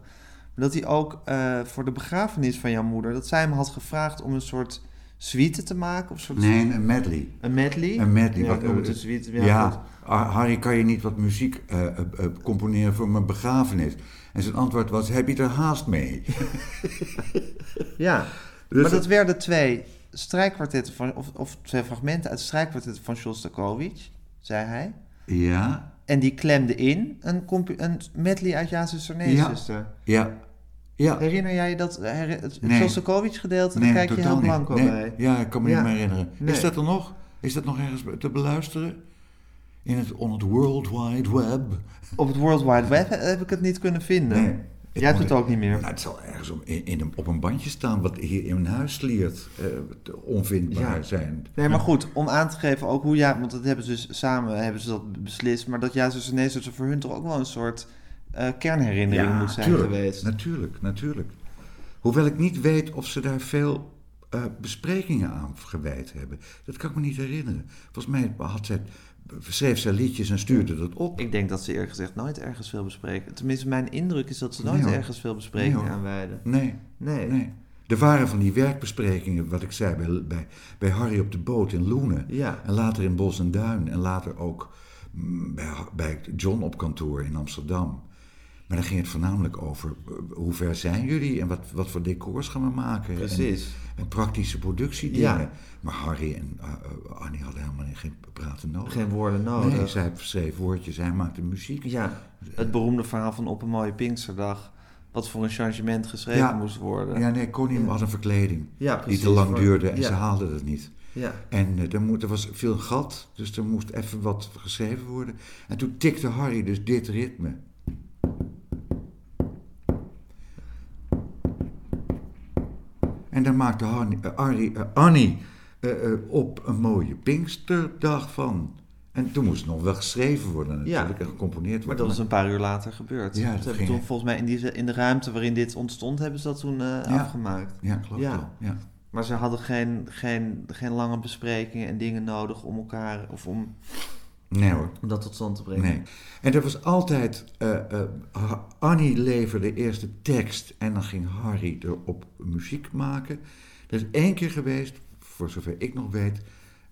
S1: Maar dat hij ook eh, voor de begrafenis van jouw moeder, dat zij hem had gevraagd om een soort suite te maken. Of soort
S3: Nee, een medley.
S1: Een medley?
S3: Een medley.
S1: Ja,
S3: wat, eh,
S1: een suite.
S3: Ja, Harry, kan je niet wat muziek eh, componeren voor mijn begrafenis? En zijn antwoord was, heb je er haast mee?
S1: ja.
S3: Dus
S1: maar dat
S3: het-
S1: werden twee strijkkwartetten van, of, of twee fragmenten uit strijkkwartetten van Shostakovich, zei hij.
S3: Ja,
S1: En die klemde in een, een medley uit Ja, zuster, nee,
S3: Ja.
S1: zuster.
S3: ja, ja.
S1: Herinner jij je dat, her- het,
S3: Nee.
S1: Shostakovich gedeelte? Daar
S3: Nee,
S1: kijk je heel blanco
S3: Nee,
S1: bij.
S3: Ja, ik kan me
S1: Ja.
S3: niet meer herinneren. Is dat er nog? Is dat nog ergens te beluisteren? In het, on het World Wide Web?
S1: Op het World Wide Web heb ik het niet kunnen vinden.
S3: Nee.
S1: Jij hebt het ook niet meer.
S3: Nou, het zal ergens om, in, op een bandje staan wat hier in mijn huis sliert eh, onvindbaar
S1: Ja.
S3: zijn.
S1: Nee, maar goed, om aan te geven ook hoe ja, want dat hebben ze dus samen hebben ze dat beslist, maar dat ja, zuster, nee, zuster voor hun toch ook wel een soort eh, kernherinnering moet zijn
S3: tuurlijk,
S1: geweest.
S3: Natuurlijk, natuurlijk. Hoewel ik niet weet of ze daar veel eh, besprekingen aan gewijd hebben. Dat kan ik me niet herinneren. Volgens mij had zij, schreef zij liedjes en stuurde dat op.
S1: Ik denk dat ze eerlijk gezegd nooit ergens veel bespreken. Tenminste, mijn indruk is dat ze nooit ergens veel besprekingen
S3: Nee. Nee,
S1: Nee.
S3: nee. Er waren van die werkbesprekingen, wat ik zei, bij, bij, bij Harry op de boot in Loenen.
S1: Ja.
S3: En later in Bos en Duin. En later ook mm, bij, bij John op kantoor in Amsterdam. Maar dan ging het voornamelijk over eh, hoe ver zijn jullie en wat, wat voor decors gaan we maken.
S1: Precies.
S3: En, en praktische productiedingen.
S1: Ja.
S3: Maar Harry en eh, eh, Annie hadden helemaal geen praten nodig.
S1: Geen woorden nodig.
S3: Nee, zij schreef woordjes, hij maakte muziek.
S1: Ja, het beroemde verhaal van op een mooie Pinksterdag, wat voor een changement geschreven
S3: Ja.
S1: moest worden.
S3: Ja, nee, Connie had een verkleding
S1: Ja,
S3: die te lang
S1: Voor-
S3: duurde en
S1: ja.
S3: ze haalde het niet.
S1: Ja.
S3: En er, moet, er was veel gat, dus er moest even wat geschreven worden. En toen tikte Harry dus dit ritme. En dan maakte eh, eh, Annie eh, eh, op een mooie Pinksterdag van. En toen moest het nog wel geschreven worden natuurlijk
S1: Ja.
S3: en gecomponeerd
S1: Maar
S3: worden.
S1: dat was een paar uur later gebeurd.
S3: Ja, dat
S1: hebben
S3: ging
S1: toen volgens mij in, die, in de ruimte waarin dit ontstond, hebben ze dat toen afgemaakt.
S3: Ja, klopt
S1: Ja.
S3: wel. Ja.
S1: Maar ze hadden geen, geen, geen lange besprekingen en dingen nodig om elkaar of om,
S3: Nee hoor.
S1: om dat tot stand te brengen.
S3: Nee. En er was altijd, eh, eh, Annie leverde eerst de tekst en dan ging Harry erop muziek maken. Er is één keer geweest, voor zover ik nog weet,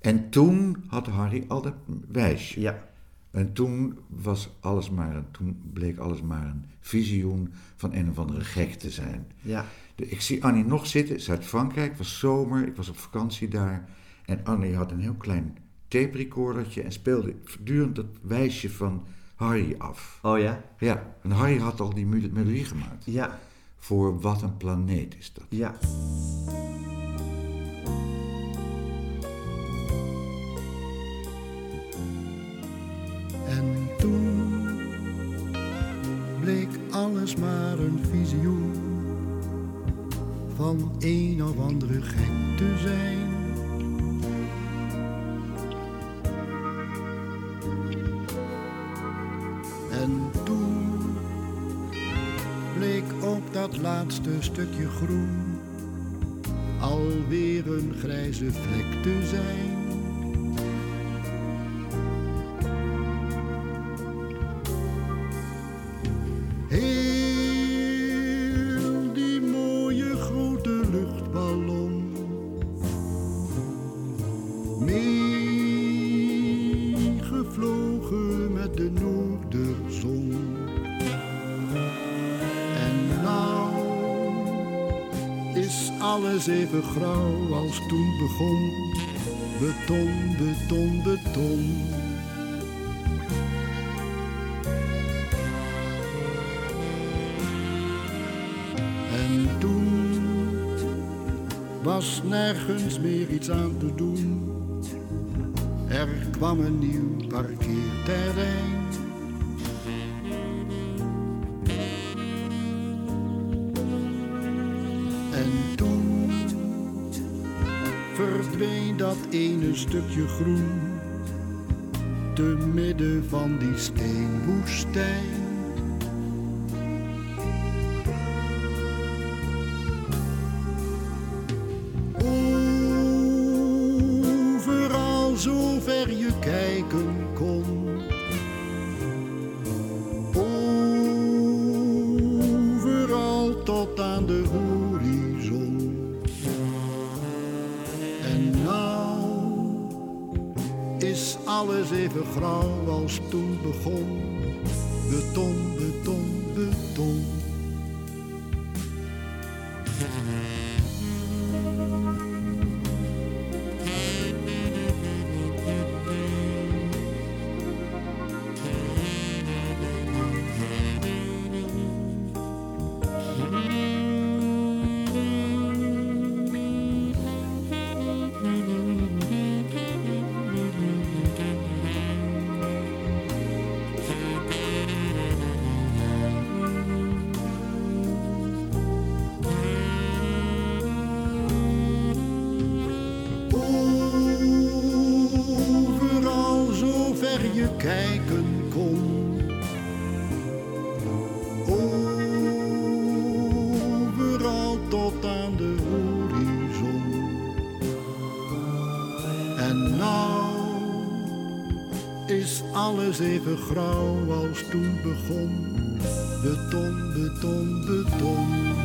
S3: en toen had Harry al dat wijsje.
S1: Ja.
S3: En toen was alles maar een, toen bleek alles maar een visioen van een of andere gek te zijn.
S1: Ja.
S3: De- ik zie Annie nog zitten, Zuid-Frankrijk, het was zomer, ik was op vakantie daar. En Annie had een heel klein tape recordertje en speelde voortdurend dat wijsje van Harry af.
S1: Oh ja?
S3: Ja, en Harry had al die mel- melodie gemaakt.
S1: Ja.
S3: Voor Wat een planeet is dat.
S1: Ja.
S9: En toen bleek alles maar een visioen van een of andere gek te zijn. En toen bleek ook dat laatste stukje groen alweer een grijze vlek te zijn. Alles even grauw als toen begon. Beton, beton, beton. En toen was nergens meer iets aan te doen. Er kwam een nieuw parkeerterrein. Dat ene stukje groen te midden van die steenwoestijn. Alles even grauw als toen begon. Beton, beton, beton.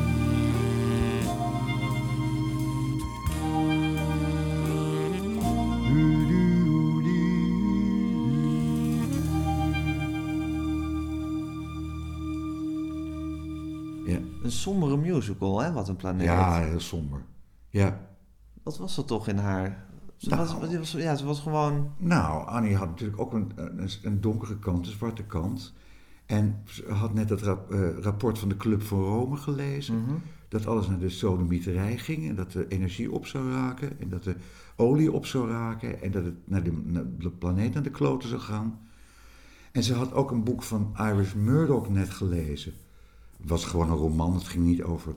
S3: Ja,
S1: Een sombere musical, hè? Wat een planeet.
S3: ja heel somber. Ja.
S1: Wat was dat toch in haar? Ze,
S3: Nou.
S1: was, die was, ja, ze was gewoon...
S3: Nou, Annie had natuurlijk ook een, een, een donkere kant, een zwarte kant. En ze had net het rap- eh, rapport van de Club van Rome gelezen.
S1: Mhm.
S3: Dat alles naar de sodemieterij ging. En dat de energie op zou raken. En dat de olie op zou raken. En dat het naar de, naar de planeet naar de kloten zou gaan. En ze had ook een boek van Iris Murdoch net gelezen. Het was gewoon een roman. Het ging niet over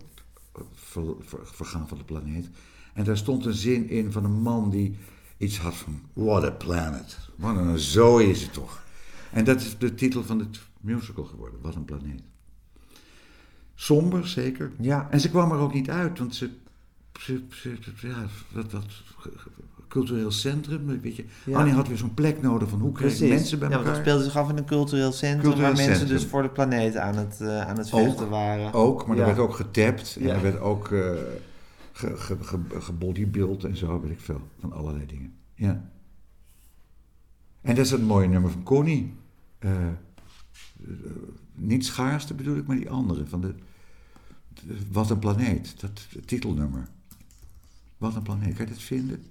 S3: ver- ver- vergaan van de planeet. En daar stond een zin in van een man die iets had van... What a planet. Wat een zooi is het toch. En dat is de titel van het musical geworden. Wat een planeet. Somber, zeker.
S1: Ja.
S3: En ze kwam er ook niet uit, want ze... ze, ze- ze- ja, dat, dat cultureel centrum, weet je.
S1: Ja.
S3: Annie had weer zo'n plek nodig van hoe krijg je
S1: Precies.
S3: mensen bij
S1: ja, want
S3: elkaar.
S1: dat speelde zich af in een cultureel centrum
S3: Cultureel
S1: waar mensen
S3: centrum.
S1: dus voor de planeet aan het, eh, aan het
S3: Ook,
S1: vechten waren.
S3: Ook, maar
S1: Ja.
S3: er werd ook getapt en
S1: Ja.
S3: er werd ook eh ge, ge, ge- gebodybuild en zo, weet ik veel. Van allerlei dingen. Ja. En dat is het mooie nummer van Connie. Eh, niet schaarste bedoel ik, maar die andere. Van de, de- Wat een planeet. Dat titelnummer. Wat een planeet. Kan je dat vinden?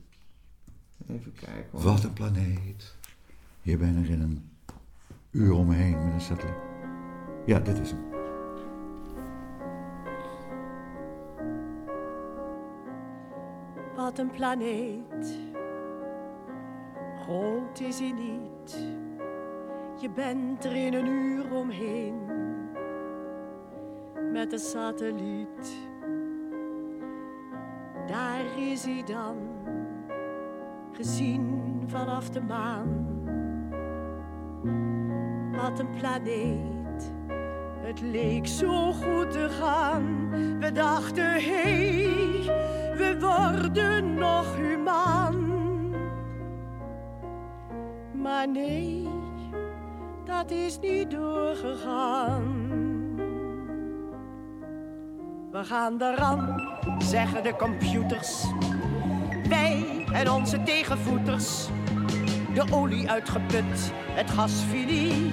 S1: Even kijken. hoor.
S3: Wat een planeet. Je bent er in een uur omheen met een satelliet. Ja, dit is hem.
S5: Wat een planeet. Groot is hij niet. Je bent er in een uur omheen. Met een satelliet. Daar is hij dan. Gezien vanaf de maan. Wat een planeet. Het leek zo goed te gaan. We dachten, hé, we worden nog humaan. Maar nee, dat is niet doorgegaan. We gaan eraan, zeggen de computers. Wij en onze tegenvoeters. De olie uitgeput, het gasfilie.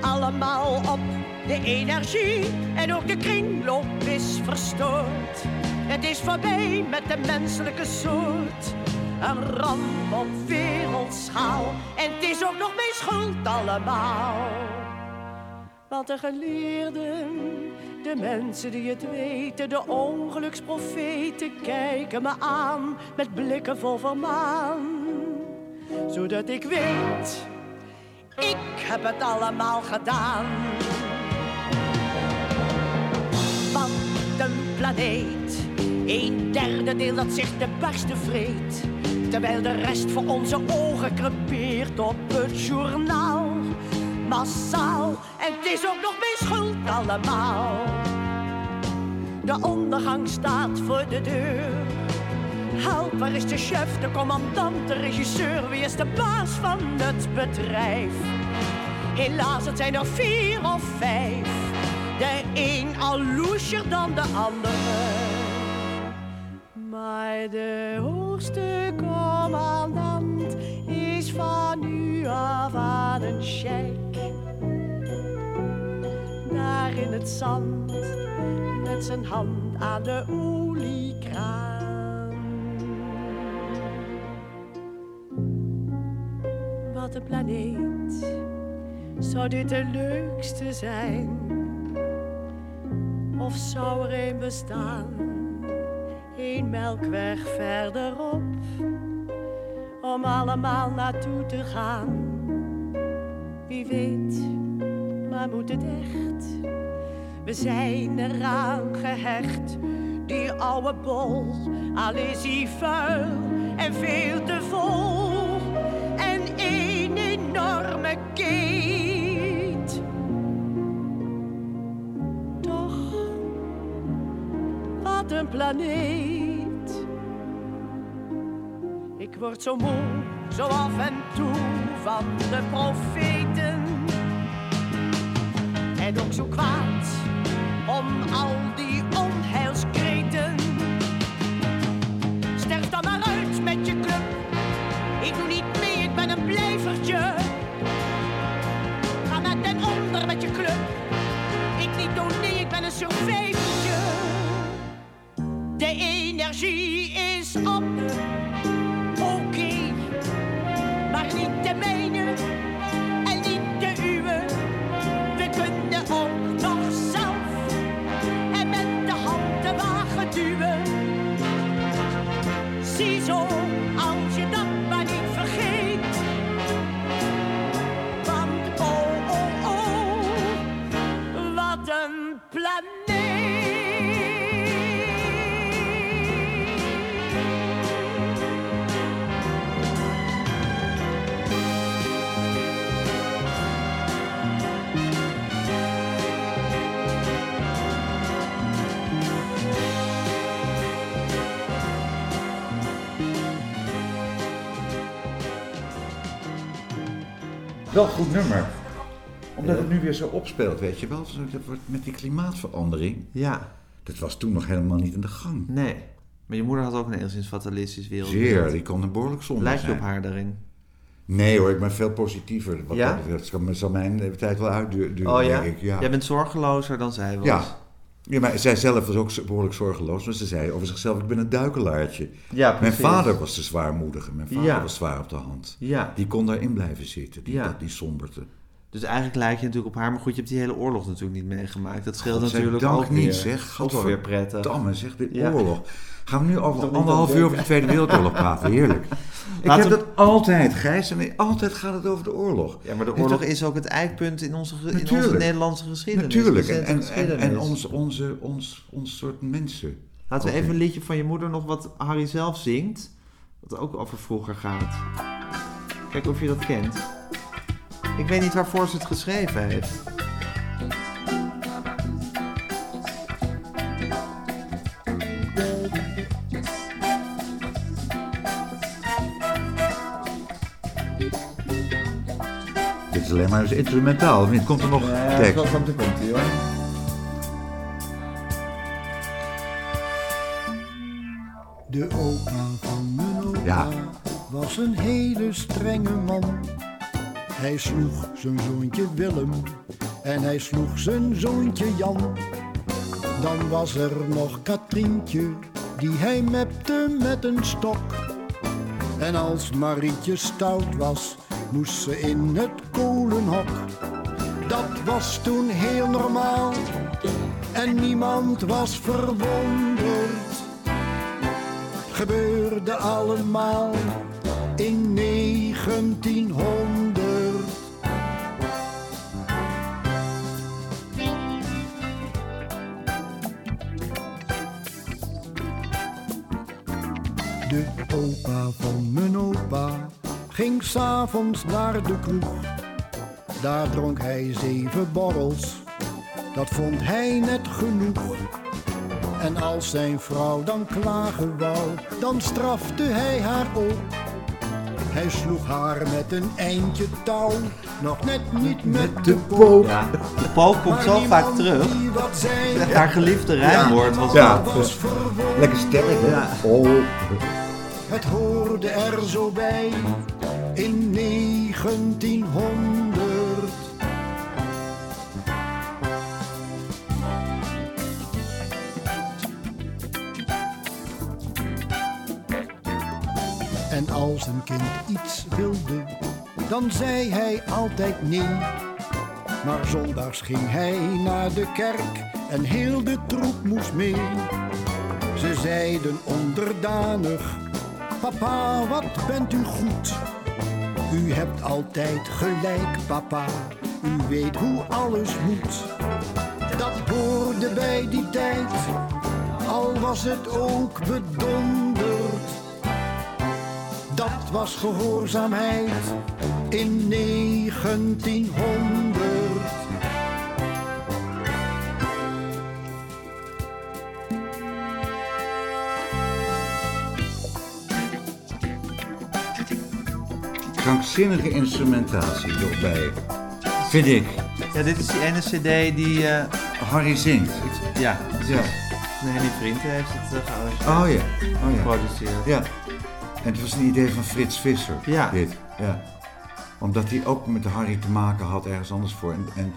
S5: Allemaal op de energie. En ook de kringloop is verstoord. Het is voorbij met de menselijke soort. Een ramp op wereldschaal. En het is ook nog mijn schuld allemaal. Want de geleerden, de mensen die het weten, de ongeluksprofeten kijken me aan met blikken vol vermaan. Zodat ik weet, ik heb het allemaal gedaan. Wat een planeet, een derde deel dat zich de beste vreet. Terwijl de rest voor onze ogen crepeert op het journaal. Massaal, en het is ook nog mijn schuld allemaal. De ondergang staat voor de deur. Help, waar is de chef, de commandant, de regisseur? Wie is de baas van het bedrijf? Helaas, het zijn er vier of vijf. De een al loesjer dan de andere. Maar de hoogste commandant is van nu af aan een sheik. Daar in het zand, met zijn hand aan de oliekraan. Wat een planeet, zou dit de leukste zijn? Of zou er een bestaan? Een melkweg verderop om allemaal naartoe te gaan. Wie weet, maar moet het echt? We zijn eraan gehecht, die oude bol, al is hij vuil en veel te vol. En een enorme keet. Wat een planeet. Ik word zo moe, zo af en toe van de profeten. En ook zo kwaad om al die onheilskreten. Sterf dan maar uit met je club. Ik doe niet mee, ik ben een blijvertje. Ga maar ten onder met je club. Ik niet doen, nee, ik ben een survijvertje. De energie is op. Oké, maar niet de mijne
S3: Wel een goed nummer. Omdat het nu weer zo opspeelt, weet je wel. Dat wordt Met die klimaatverandering.
S1: Ja,
S3: Dat was toen nog helemaal niet in de gang.
S1: nee. Maar je moeder had ook een enigszins fatalistisch wereld.
S3: Zeer, die kon een behoorlijk zonde
S1: Lijkt je op haar daarin?
S3: Nee hoor, ik ben veel positiever. Wat
S1: Ja?
S3: dat. Het zal- zal mijn tijd wel uitduren,
S1: Oh ja?
S3: denk ik. Ja.
S1: Jij bent zorgelozer dan zij was.
S3: Ja. Ja, maar zij zelf was ook behoorlijk zorgeloos. Want ze zei over zichzelf, ik ben een duikelaartje.
S1: Ja,
S3: Mijn
S1: precies.
S3: vader was de zwaarmoedige. Mijn vader
S1: Ja.
S3: was zwaar op de hand.
S1: Ja.
S3: Die kon daarin blijven zitten, die, dat, die somberte.
S1: Dus eigenlijk lijk je natuurlijk op haar. Maar goed, je hebt die hele oorlog natuurlijk niet meegemaakt. Dat scheelt natuurlijk ook
S3: niet,
S1: weer.
S3: zeg.
S1: Ook wel weer prettig.
S3: Damme, zeg, de oorlog. Gaan we nu over anderhalf uur over de Tweede Wereldoorlog praten? Heerlijk. Ik heb dat altijd, Gijs. En altijd gaat het over de oorlog.
S1: Ja, maar de oorlog is ook het eikpunt in onze, in onze. Nederlandse geschiedenis.
S3: Natuurlijk. En,
S1: Recente
S3: en, en, en ons, onze, ons, ons soort mensen.
S1: Laten we even een liedje van je moeder nog wat Harry zelf zingt. Wat ook over vroeger gaat. Kijk of je dat kent. Ik weet niet waarvoor ze het geschreven heeft.
S3: Is alleen maar eens instrumentaal. of niet? Komt er nog tekst?
S1: komt hij hoor.
S9: De opa van mijn opa
S3: Ja.
S9: was een hele strenge man. Hij sloeg zijn zoontje Willem en hij sloeg zijn zoontje Jan. Dan was er nog Katrientje, die hij mepte met een stok. En als Marietje stout was, moest ze in het kolenhok. Dat was toen heel normaal en niemand was verwonderd gebeurde allemaal in 1900. De opa van mijn opa ging s'avonds naar de kroeg. Daar dronk hij zeven borrels, dat vond hij net genoeg. En als zijn vrouw dan klagen wou, dan strafte hij haar ook. Hij sloeg haar met een eindje touw, nog net niet met de pook.
S1: Ja, de pook komt zo vaak terug.
S9: zei,
S1: Haar geliefde rijmwoord was
S3: Ja.
S1: dat.
S9: was verwonderd.
S3: Lekker stellig, hè?
S1: Ja.
S3: Oh.
S9: Het hoorde er zo bij in 1900. En als een kind iets wilde, dan zei hij altijd nee. Maar zondags ging hij naar de kerk en heel de troep moest mee. Ze zeiden onderdanig, papa wat bent u goed. U hebt altijd gelijk, papa, u weet hoe alles moet. Dat hoorde bij die tijd, al was het ook bedonderd. Dat was gehoorzaamheid in 1900.
S3: Krankzinnige instrumentatie erbij. Vind ik.
S1: Ja, dit is die ene cd die... eh,
S3: Harry zingt.
S1: ja,
S3: Ja.
S1: Henny Vrienden heeft het uh, gearrangeerd.
S3: Oh ja. Oh ja.
S1: geproduceerd.
S3: Ja. En het was een idee van Frits Visser.
S1: Ja.
S3: Dit. Ja. Omdat hij ook met Harry te maken had ergens anders voor. En, en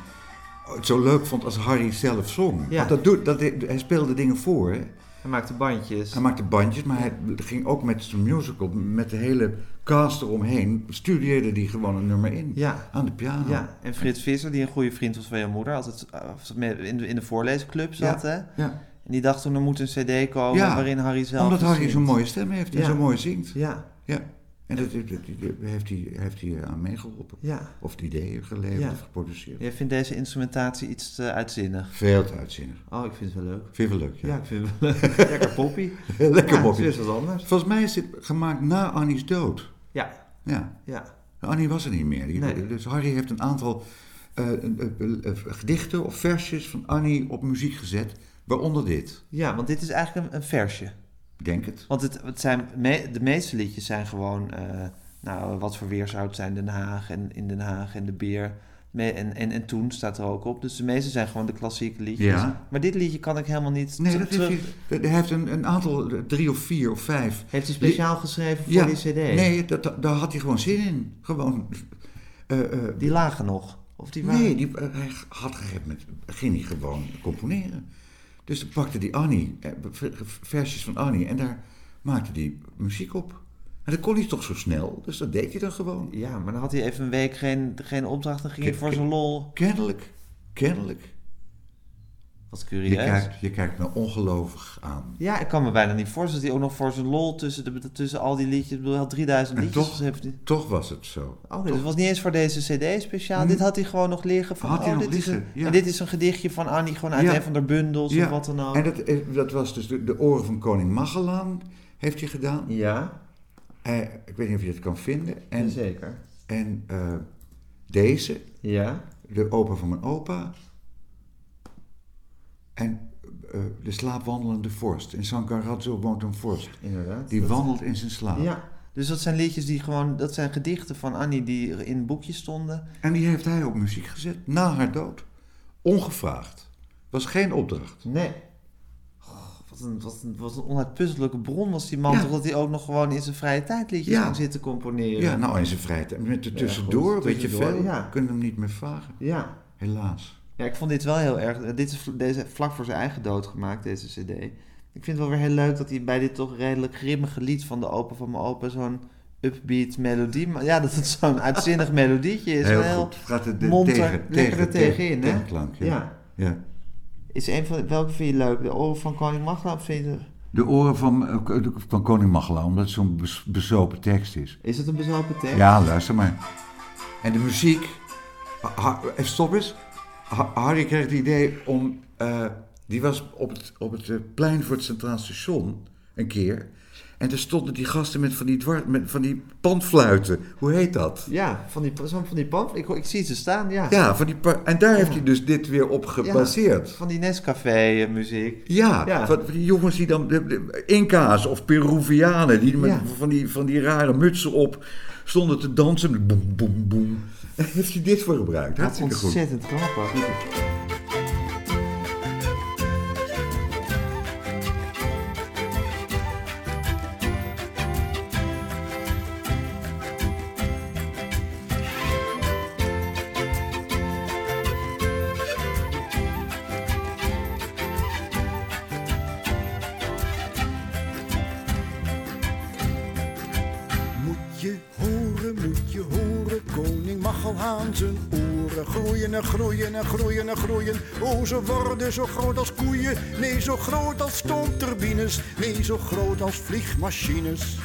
S3: het zo leuk vond als Harry zelf zong.
S1: Ja.
S3: Want dat doet, dat, hij speelde dingen voor. Hè.
S1: Hij maakte bandjes.
S3: Hij maakte bandjes, maar hij ging ook met zijn musical, met de hele cast eromheen, studeerde hij gewoon een nummer in.
S1: Ja.
S3: Aan de piano.
S1: Ja, en Frits Visser, die een goede vriend was van je moeder, altijd in de, in de voorleesclub zat,
S3: Ja,
S1: hè?
S3: ja.
S1: En die dacht toen, er moet een cd komen
S3: Ja,
S1: waarin Harry zelf
S3: Omdat Harry zo'n mooie stem heeft en zo mooi zingt.
S1: Ja,
S3: Ja. En dat, dat- dat- dat heeft, hij, heeft hij aan meegeholpen.
S1: ja.
S3: Of het idee geleverd
S1: Ja.
S3: of geproduceerd.
S1: Jij vindt deze instrumentatie iets te uitzinnig.
S3: Veel te uitzinnig.
S1: Oh, ik vind het wel leuk.
S3: Vind je wel leuk?
S1: Ja, ik vind het wel leuk. Lekker poppy.
S3: Lekker
S1: ja. Het is wat anders.
S3: Volgens mij is dit gemaakt na Annie's dood.
S1: Ja,
S3: Ja.
S1: ja.
S3: Annie was er niet meer.
S1: Nee.
S3: Dus Harry heeft een aantal eh, eh, eh, eh, gedichten of versjes van Annie op muziek gezet. Waaronder dit.
S1: Ja, want dit is eigenlijk een, een versje.
S3: Ik Denk het.
S1: Want het, het zijn me- de meeste liedjes zijn gewoon eh, nou, wat voor weer zou het zijn, Den Haag en in Den Haag en de Beer. Me- En, en, en toen staat er ook op. Dus de meeste zijn gewoon de klassieke liedjes.
S3: Ja.
S1: Maar dit liedje kan ik helemaal niet
S3: Nee, dat heeft hij, hij heeft een, een aantal, drie of vier of vijf.
S1: Heeft hij speciaal geschreven voor
S3: Ja,
S1: die cd?
S3: Nee, dat, dat- daar had hij gewoon zin in. Gewoon. eh, eh,
S1: Die lagen nog? Of die waren...
S3: nee, die, hij had gegeven moment ging hij gewoon componeren. Dus dan pakte die Annie, eh, v- versies van Annie, en daar maakte hij muziek op. En dat kon hij toch zo snel, dus dat deed hij dan gewoon.
S1: Ja, maar dan had hij even een week geen, geen opdracht. Dan ging hij voor zijn lol.
S3: Kennelijk, kennelijk.
S1: Wat
S3: Je kijkt, je kijkt me ongelovig aan.
S1: Ja, ik kan me bijna niet voorstellen dat hij ook nog voor zijn lol tussen, de, tussen al die liedjes... Ik bedoel, hij had 3000
S3: En
S1: liedjes.
S3: toch,
S1: heeft hij...
S3: toch was het zo.
S1: Oh, het was niet eens voor deze cd speciaal.
S3: Hm.
S1: Dit had hij gewoon nog liggen van...
S3: Had hij
S1: oh,
S3: nog
S1: dit is
S3: liggen,
S1: een,
S3: ja.
S1: En dit is een gedichtje van Annie, gewoon uit
S3: Ja.
S1: een van de bundels of wat dan ook.
S3: En dat, eh, dat was dus de, de oren van koning Magellaan, heeft hij gedaan.
S1: Ja,
S3: Eh, ik weet niet of je het kan vinden. En,
S1: zeker.
S3: en eh, deze,
S1: Ja.
S3: de opa van mijn opa. En eh, de slaapwandelende vorst. In San Carrazzo woont een vorst.
S1: Inderdaad.
S3: Die wandelt in zijn slaap.
S1: Ja, dus dat zijn liedjes die gewoon... Dat zijn gedichten van Annie die in boekjes stonden.
S3: En die heeft hij op muziek gezet, na haar dood. Ongevraagd. Was geen opdracht.
S1: Nee. Oh, wat, een, wat, een, wat een onuitputtelijke bron was die man.
S3: Ja.
S1: Toch dat hij ook nog gewoon in zijn vrije tijd liedjes
S3: Ja.
S1: ging zitten componeren.
S3: Ja, nou in zijn vrijheid. Met er
S1: Ja,
S3: tussendoor,
S1: goed,
S3: weet je veel.
S1: ja.
S3: Kunnen hem niet meer vragen.
S1: Ja.
S3: Helaas.
S1: Ja, ik vond dit wel heel erg. eh, Dit is deze, vlak voor zijn eigen dood gemaakt, deze CD. Ik vind het wel weer heel leuk dat hij bij dit toch redelijk grimmige lied van de opa van mijn opa zo'n upbeat melodie. Maar ja, dat het zo'n uitzinnig melodietje is.
S3: Heel
S1: Een
S3: goed. Het gaat de-
S1: monter,
S3: tegen-
S1: er
S3: tegen-
S1: tegenin, hè?
S3: tegenklank, ja.
S1: ja.
S3: Ja.
S1: Is een van, welke vind je leuk? De oren van koning Magla of vind je...
S3: De oren van, eh, van koning Magellaan, omdat het zo'n bezopen tekst is.
S1: Is het een bezopen tekst?
S3: Ja, luister maar. En de muziek... Even stop eens. Ha- Harry kreeg het idee om... eh, die was op het, op het eh, plein voor het Centraal Station een keer. En daar stonden die gasten met van die, dwar, met van die pandfluiten. Hoe heet dat?
S1: Ja, van die, van die pamp. Ik, ik zie ze staan, ja.
S3: Ja, van die en daar heeft hij dus dit weer op gebaseerd.
S1: Van die Nescafé eh, muziek.
S3: Ja,
S1: Ja.
S3: Van, die jongens die dan, de, de Inca's of Peruvianen, die met
S1: Ja.
S3: van, die, van die rare mutsen op stonden te dansen. Boem, boem, boem. Daar heeft hij dit voor gebruikt. Hartstikke goed.
S1: ontzettend grappig.
S9: En groeien en groeien en groeien. Oh, ze worden zo groot als koeien, nee, zo groot als stoomturbines, nee, zo groot als vliegmachines.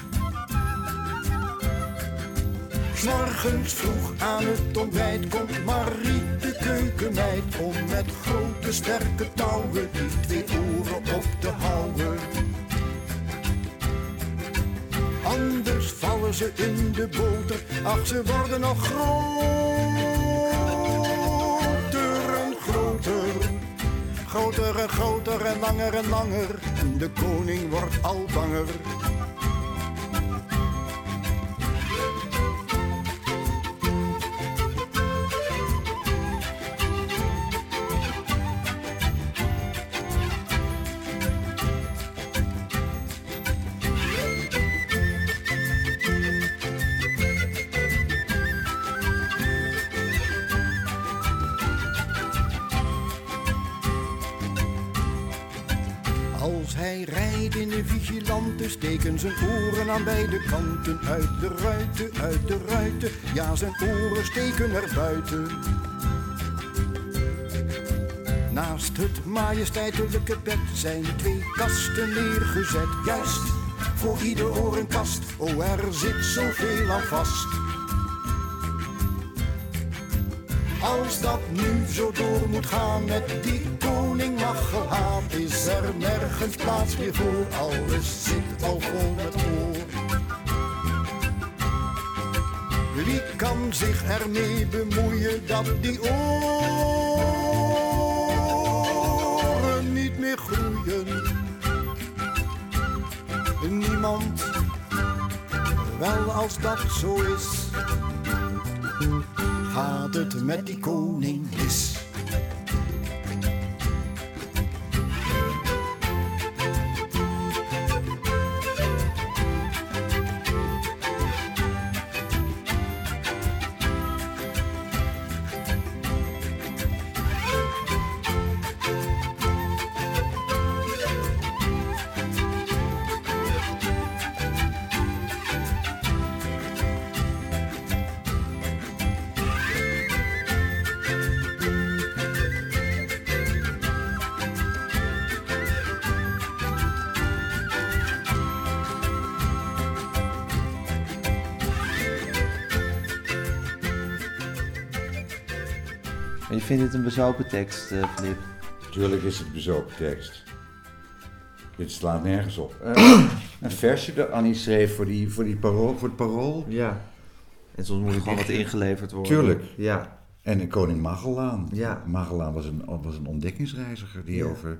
S9: Morgens vroeg aan het ontbijt komt Marie de keukenmeid om met grote sterke touwen die twee oren op te houden. Anders vallen ze in de boter. Ach, ze worden nog groter Groter en groter en langer en langer. En de koning wordt al banger. Zijn oren aan beide kanten. Uit de ruiten, uit de ruiten, ja zijn oren steken er buiten. Naast het majesteitelijke bed zijn twee kasten neergezet. Juist, voor ieder oor een kast, oh er zit zoveel aan vast. Als dat nu zo door moet gaan met die koning Magelhaan, is er nergens plaats meer voor. Alles zit al vol met oor. Wie kan zich ermee bemoeien dat die oren niet meer groeien? Niemand Wel als dat zo is, gaat het met die koning mis.
S1: Vindt het een bezopen tekst, eh, Flip?
S3: Tuurlijk is het bezopen tekst. Dit slaat nergens op. Eh, een versje dat Annie schreef voor, die, voor, die parool, voor het parool.
S1: Ja. En soms moet er gewoon wat ingeleverd worden.
S3: Tuurlijk.
S1: Ja.
S3: En de koning Magellaan.
S1: Ja.
S3: Magellaan was een, was een ontdekkingsreiziger die
S1: Ja.
S3: over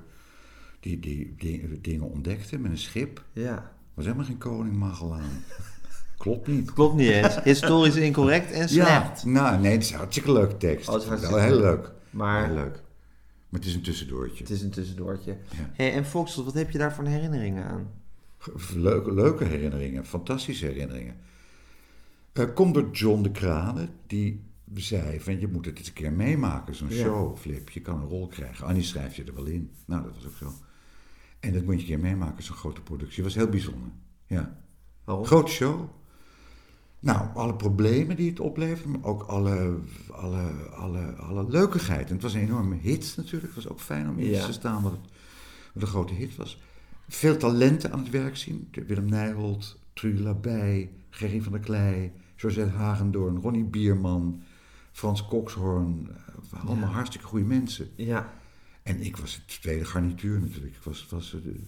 S3: die, die, die dingen ontdekte met een schip.
S1: Ja.
S3: Was helemaal geen koning Magellaan. Klopt niet.
S1: Klopt niet eens. Historisch incorrect en slecht.
S3: Ja, nou nee, het is een hartstikke leuke tekst.
S1: Oh, het is hartstikke
S3: Wel heel
S1: leuk. Maar-
S3: Heel leuk. Maar het is een tussendoortje.
S1: Het is een tussendoortje.
S3: Ja.
S1: Hey, en Foxtrot, wat heb je daar voor herinneringen aan?
S3: Leuke, leuke herinneringen, fantastische herinneringen. Eh komt door John de Kranen, die zei van je moet het eens een keer meemaken, zo'n
S1: Ja.
S3: show, Flip. Je kan een rol krijgen. Annie schrijft je er wel in. Nou, dat was ook zo. En dat moet je een keer meemaken, zo'n grote productie. was heel bijzonder. Ja.
S1: Waarom?
S3: Grote show. Nou, alle problemen die het oplevert, maar ook alle, alle, alle, alle leukigheid. En het was een enorme hit natuurlijk. Het was ook fijn om in
S1: Ja.
S3: te staan wat, het, wat een grote hit was. Veel talenten aan het werk zien. De Willem Nijholt, Trudy Labij, Gerry van der Klei, Josette Hagendoorn, Ronnie Bierman, Frans Kokshoorn. eh, Allemaal hartstikke goede mensen.
S1: Ja.
S3: En ik was het tweede garnituur natuurlijk. Ik was, was de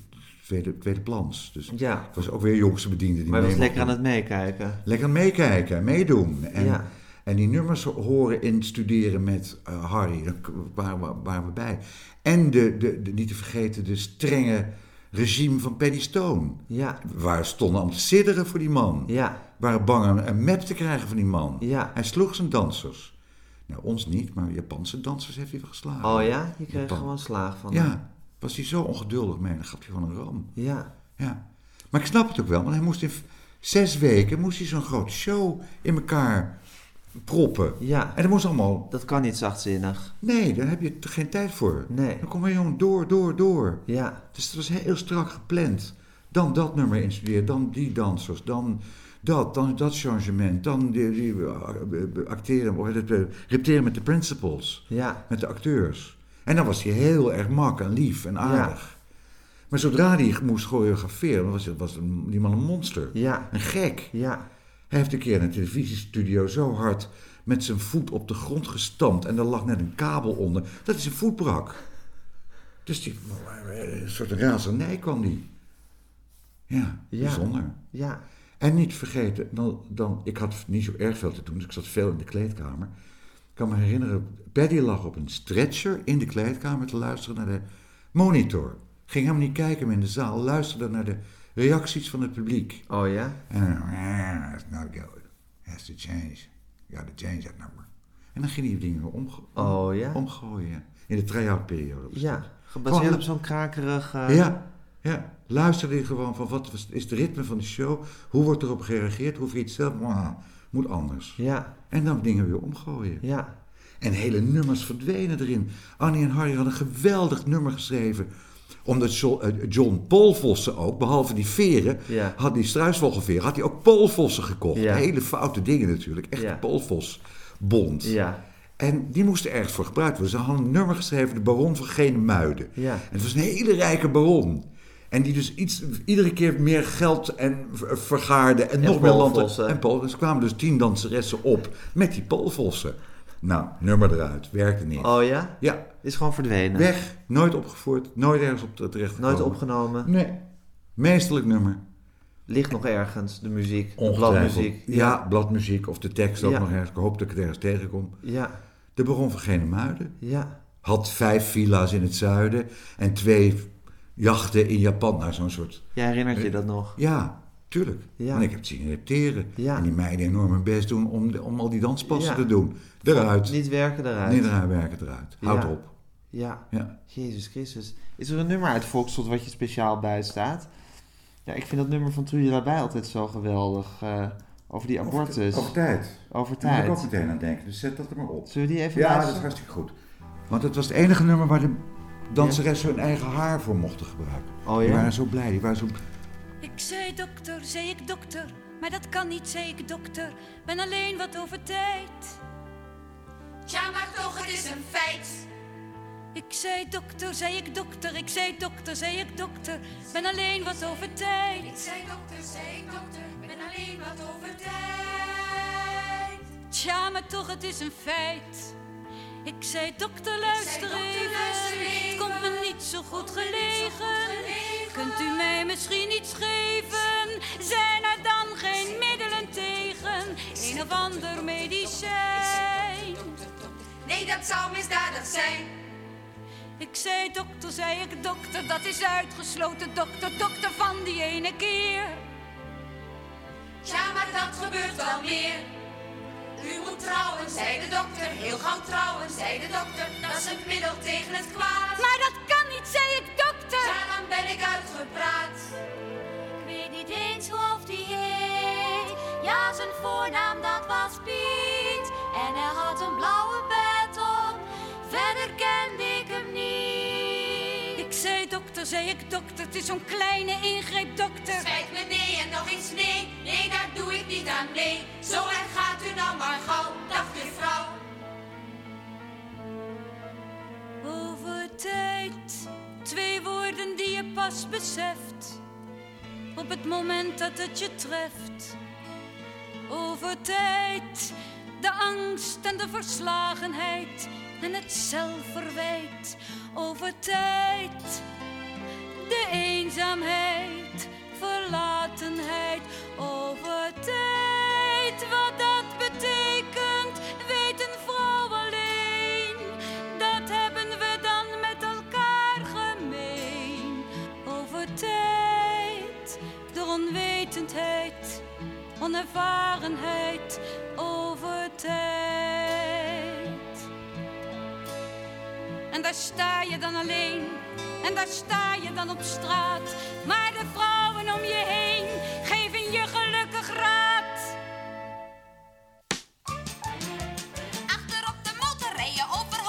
S3: tweede, tweede plans. Dus
S1: Ja.
S3: ik was ook weer jongste bediende. Die
S1: Maar was lekker aan het meekijken.
S3: Lekker meekijken, meedoen. En,
S1: Ja.
S3: en die nummers horen in studeren met eh, Harry. Daar waren we, waren we bij. En de, de, de, niet te vergeten de strenge regime van Paddy Stone.
S1: Ja.
S3: Waar stonden aan te sidderen voor die man.
S1: Ja.
S3: Waren bang een, een map te krijgen van die man.
S1: Ja.
S3: Hij sloeg zijn dansers. Nou, ons niet, maar Japanse dansers heeft hij wel geslagen.
S1: Oh ja? Je kreeg
S3: Japan.
S1: gewoon slaag van hem.
S3: Was hij zo ongeduldig mee. Dan gaf hij gewoon een ram.
S1: Ja.
S3: Ja. Maar ik snap het ook wel, want hij moest in zes weken moest hij zo'n grote show in elkaar proppen.
S1: Ja.
S3: En dat moest allemaal...
S1: Dat kan niet zachtzinnig.
S3: Nee, daar heb je geen tijd voor.
S1: Nee.
S3: Dan kom je jongen door, door, door.
S1: Ja.
S3: Dus het was heel strak gepland. Dan dat nummer instuderen, dan die dansers, dan dat, dan dat changement, dan die, die, uh, uh, acteren, uh, repeteren met de principals,
S1: Ja.
S3: met de acteurs. En dan was hij heel erg mak en lief en aardig. Maar zodra hij moest choreograferen, was, was een- die man een monster.
S1: Ja.
S3: Een gek.
S1: Ja.
S3: Hij heeft een keer in een televisiestudio zo hard met zijn voet op de grond gestampt en er lag net een kabel onder, dat hij zijn voet brak. Dus die, een soort razernij kwam die. Ja,
S1: Ja.
S3: bijzonder.
S1: Ja.
S3: En niet vergeten, dan, dan, ik had niet zo erg veel te doen, dus ik zat veel in de kleedkamer. Ik kan me herinneren, Paddy lag op een stretcher in de kleedkamer te luisteren naar de monitor. Ging helemaal niet kijken meer in de zaal, luisterde naar de reacties van het publiek.
S1: Oh ja?
S3: En dan, "Ah, that's not good. Has to change. You gotta change that number. En dan ging hij dingen weer
S1: Oh ja?
S3: omgooien. In de try-out periode.
S1: Ja. Gebaseerd
S3: Gewoon-
S1: op zo'n krakerig...
S3: Ja, ja. Luisterde hij gewoon van wat is het ritme van de show? Hoe wordt erop gereageerd? Hoe vind je het zelf? Moet anders.
S1: Ja.
S3: En dan dingen weer omgooien.
S1: Ja.
S3: En hele nummers verdwenen erin. Annie en Harry hadden een geweldig nummer geschreven. Omdat eh, John Polvossen ook, behalve die veren,
S1: Ja.
S3: had die struisvogelveren, had hij ook Polvossen gekocht.
S1: Ja.
S3: Hele foute dingen natuurlijk. Echt
S1: Ja.
S3: Polvosbond.
S1: Ja.
S3: En die moesten ergens voor gebruikt worden. Ze hadden een nummer geschreven, de baron van Genemuiden.
S1: Ja.
S3: En het was een hele rijke baron. En die dus iets, iedere keer meer geld en v- vergaarde en,
S1: En
S3: nog meer landen. En pol, dus kwamen dus tien danseressen op met die polvossen. Nou, nummer eruit. Werkte niet.
S1: Oh ja?
S3: Ja,
S1: Is gewoon verdwenen.
S3: weg. Nooit opgevoerd. Nooit ergens op terecht
S1: Nooit opgenomen.
S3: Nee. Meesterlijk nummer.
S1: Ligt nog ergens, de muziek. De bladmuziek.
S3: Ja, bladmuziek of de tekst ook
S1: Ja.
S3: nog ergens. Ik hoop dat ik het ergens tegenkom.
S1: Ja.
S3: De baron van Genemuiden.
S1: Ja.
S3: had vijf villa's in het zuiden en twee jachten in Japan. Nou, zo'n soort.
S1: Jij herinnert je dat nog?
S3: Ja, Tuurlijk.
S1: Ja.
S3: Want ik heb het zien repeteren.
S1: Ja.
S3: En die meiden enorm hun best doen om, de- om al die danspassen
S1: Ja.
S3: te doen. Eruit.
S1: Niet werken eruit.
S3: Niet eruit werken eruit. Houd
S1: Ja.
S3: op.
S1: Ja.
S3: Ja.
S1: Jezus Christus. Is er een nummer uit Volkstot wat je speciaal bijstaat? Ja, ik vind dat nummer van Trudy Labij altijd zo geweldig. eh, over die abortus.
S3: Over tijd.
S1: Over
S3: Daar moet ik
S1: tijd.
S3: ook meteen aan denken. Dus zet dat er maar op.
S1: Zullen we die even
S3: Ja, dat is hartstikke goed. Want het was het enige nummer waar de danseressen hun eigen haar voor mochten gebruiken.
S1: Oh
S3: Die
S1: ja?
S3: waren zo blij. Die waren zo...
S10: Ik zei dokter, zei ik dokter, maar dat kan niet, zei ik dokter. Ben alleen wat over tijd.
S11: Tja, maar toch, het is een feit.
S10: Ik zei dokter, zei ik dokter, ik zei dokter, zei ik dokter. Ben alleen wat over tijd.
S11: Ik zei dokter, zei ik dokter, ben alleen wat over tijd.
S10: Tja, maar toch, het is een feit. Ik zei dokter, luister
S11: dokter,
S10: even.
S11: luister zou misdadig zijn.
S10: Ik zei dokter, zei ik dokter, dat is uitgesloten dokter, dokter van die ene keer.
S11: Tja, maar dat gebeurt wel meer. U moet trouwen, zei de dokter. Heel gauw trouwen, zei de dokter. Dat is het middel tegen het kwaad.
S10: Maar dat kan niet, zei ik dokter.
S11: Ja, dan ben ik uitgepraat.
S8: Ik weet niet eens hoe of die heet. Ja, zijn voornaam dat was Piet. En hij had een blauwe. Verder kende ik hem niet.
S10: Ik zei dokter, zei ik dokter, het is zo'n kleine ingreep dokter.
S11: Spijt me nee en nog eens nee. Nee, daar doe ik niet aan mee. Zo erg gaat u nou maar gauw. Dag juffrouw.
S10: Over tijd, twee woorden die je pas beseft. Op het moment dat het je treft. Over tijd, de angst en de verslagenheid en het zelfverwijt. Over tijd, de eenzaamheid, verlatenheid. Over tijd, wat dat betekent, weet een vrouw alleen. Dat hebben we dan met elkaar gemeen. Over tijd, de onwetendheid, onervarenheid. Over tijd. En daar sta je dan alleen. En daar sta je dan op straat. Maar de vrouwen om je heen geven je gelukkig raad.
S8: Achter op de motor rijden, over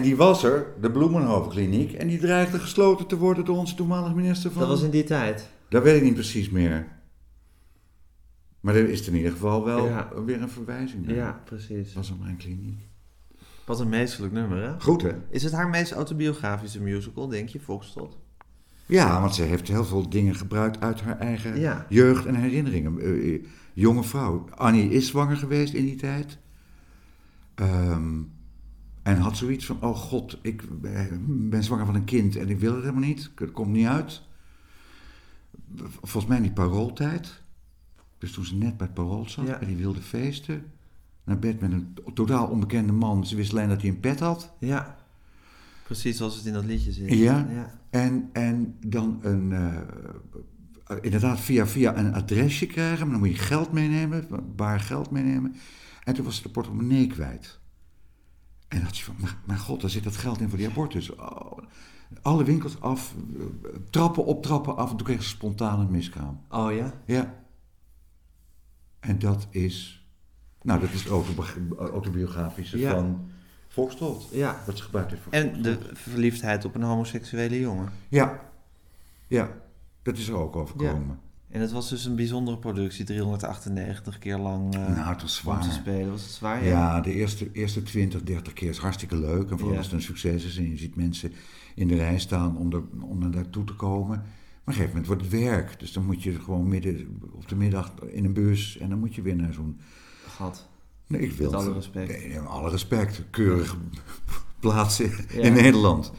S8: En
S3: die was er, de Bloemenhoofdkliniek, en die dreigde gesloten te worden door onze toenmalige minister van...
S1: Dat was in die tijd.
S3: Dat weet ik niet precies meer. Maar er is in ieder geval wel
S1: Ja.
S3: weer een verwijzing naar.
S1: Ja, precies.
S3: Dat was op mijn kliniek.
S1: Wat een meesterlijk nummer, hè?
S3: Goed, hè?
S1: Is het haar meest autobiografische musical, denk je, Foxtrot?
S3: Ja, want ze heeft heel veel dingen gebruikt uit haar eigen
S1: Ja.
S3: jeugd en herinneringen. Eh, eh, jonge vrouw. Annie is zwanger geweest in die tijd. Ehm, en had zoiets van, oh god, ik eh, ben zwanger van een kind en ik wil het helemaal niet. Het komt niet uit. Volgens mij in die parooltijd. Dus toen ze net bij het parool zat,
S1: Ja.
S3: bij die wilde feesten. Naar bed met een totaal onbekende man. Ze wist alleen dat hij een pet had.
S1: Ja. Precies zoals het in dat liedje zit.
S3: Ja,
S1: ja.
S3: En, en dan een, eh, inderdaad via, via een adresje krijgen, maar dan moet je geld meenemen, baar geld meenemen. En toen was ze de portemonnee kwijt. En dan had ze van, maar, mijn god, daar zit dat geld in voor die abortus. Oh, alle winkels af, trappen op, trappen af. En toen kreeg ze spontaan een miskraam.
S1: Oh ja?
S3: Ja. En dat is, nou dat is het autobi- autobiografische
S1: Ja.
S3: van Foxtrot.
S1: Ja.
S3: Wat ze gebruikt heeft voor
S1: En de verliefdheid op een homoseksuele jongen.
S3: Ja, ja, dat is er ook overkomen.
S1: En het was dus een bijzondere productie, 398 keer lang eh
S3: nou, het was
S1: te spelen. Was het zwaar?
S3: Ja, de eerste, eerste 20, 30 keer is hartstikke leuk. En vooral
S1: Ja.
S3: als het een succes is en je ziet mensen in de rij staan om, er, om er naartoe te komen. Maar op een gegeven moment wordt het werk. Dus dan moet je gewoon midden op de middag in een bus en dan moet je weer naar zo'n...
S1: Gat.
S3: Nee, ik wil
S1: Met alle respect.
S3: Nee, alle respect. Keurig plaatsen
S1: Ja.
S3: in Nederland.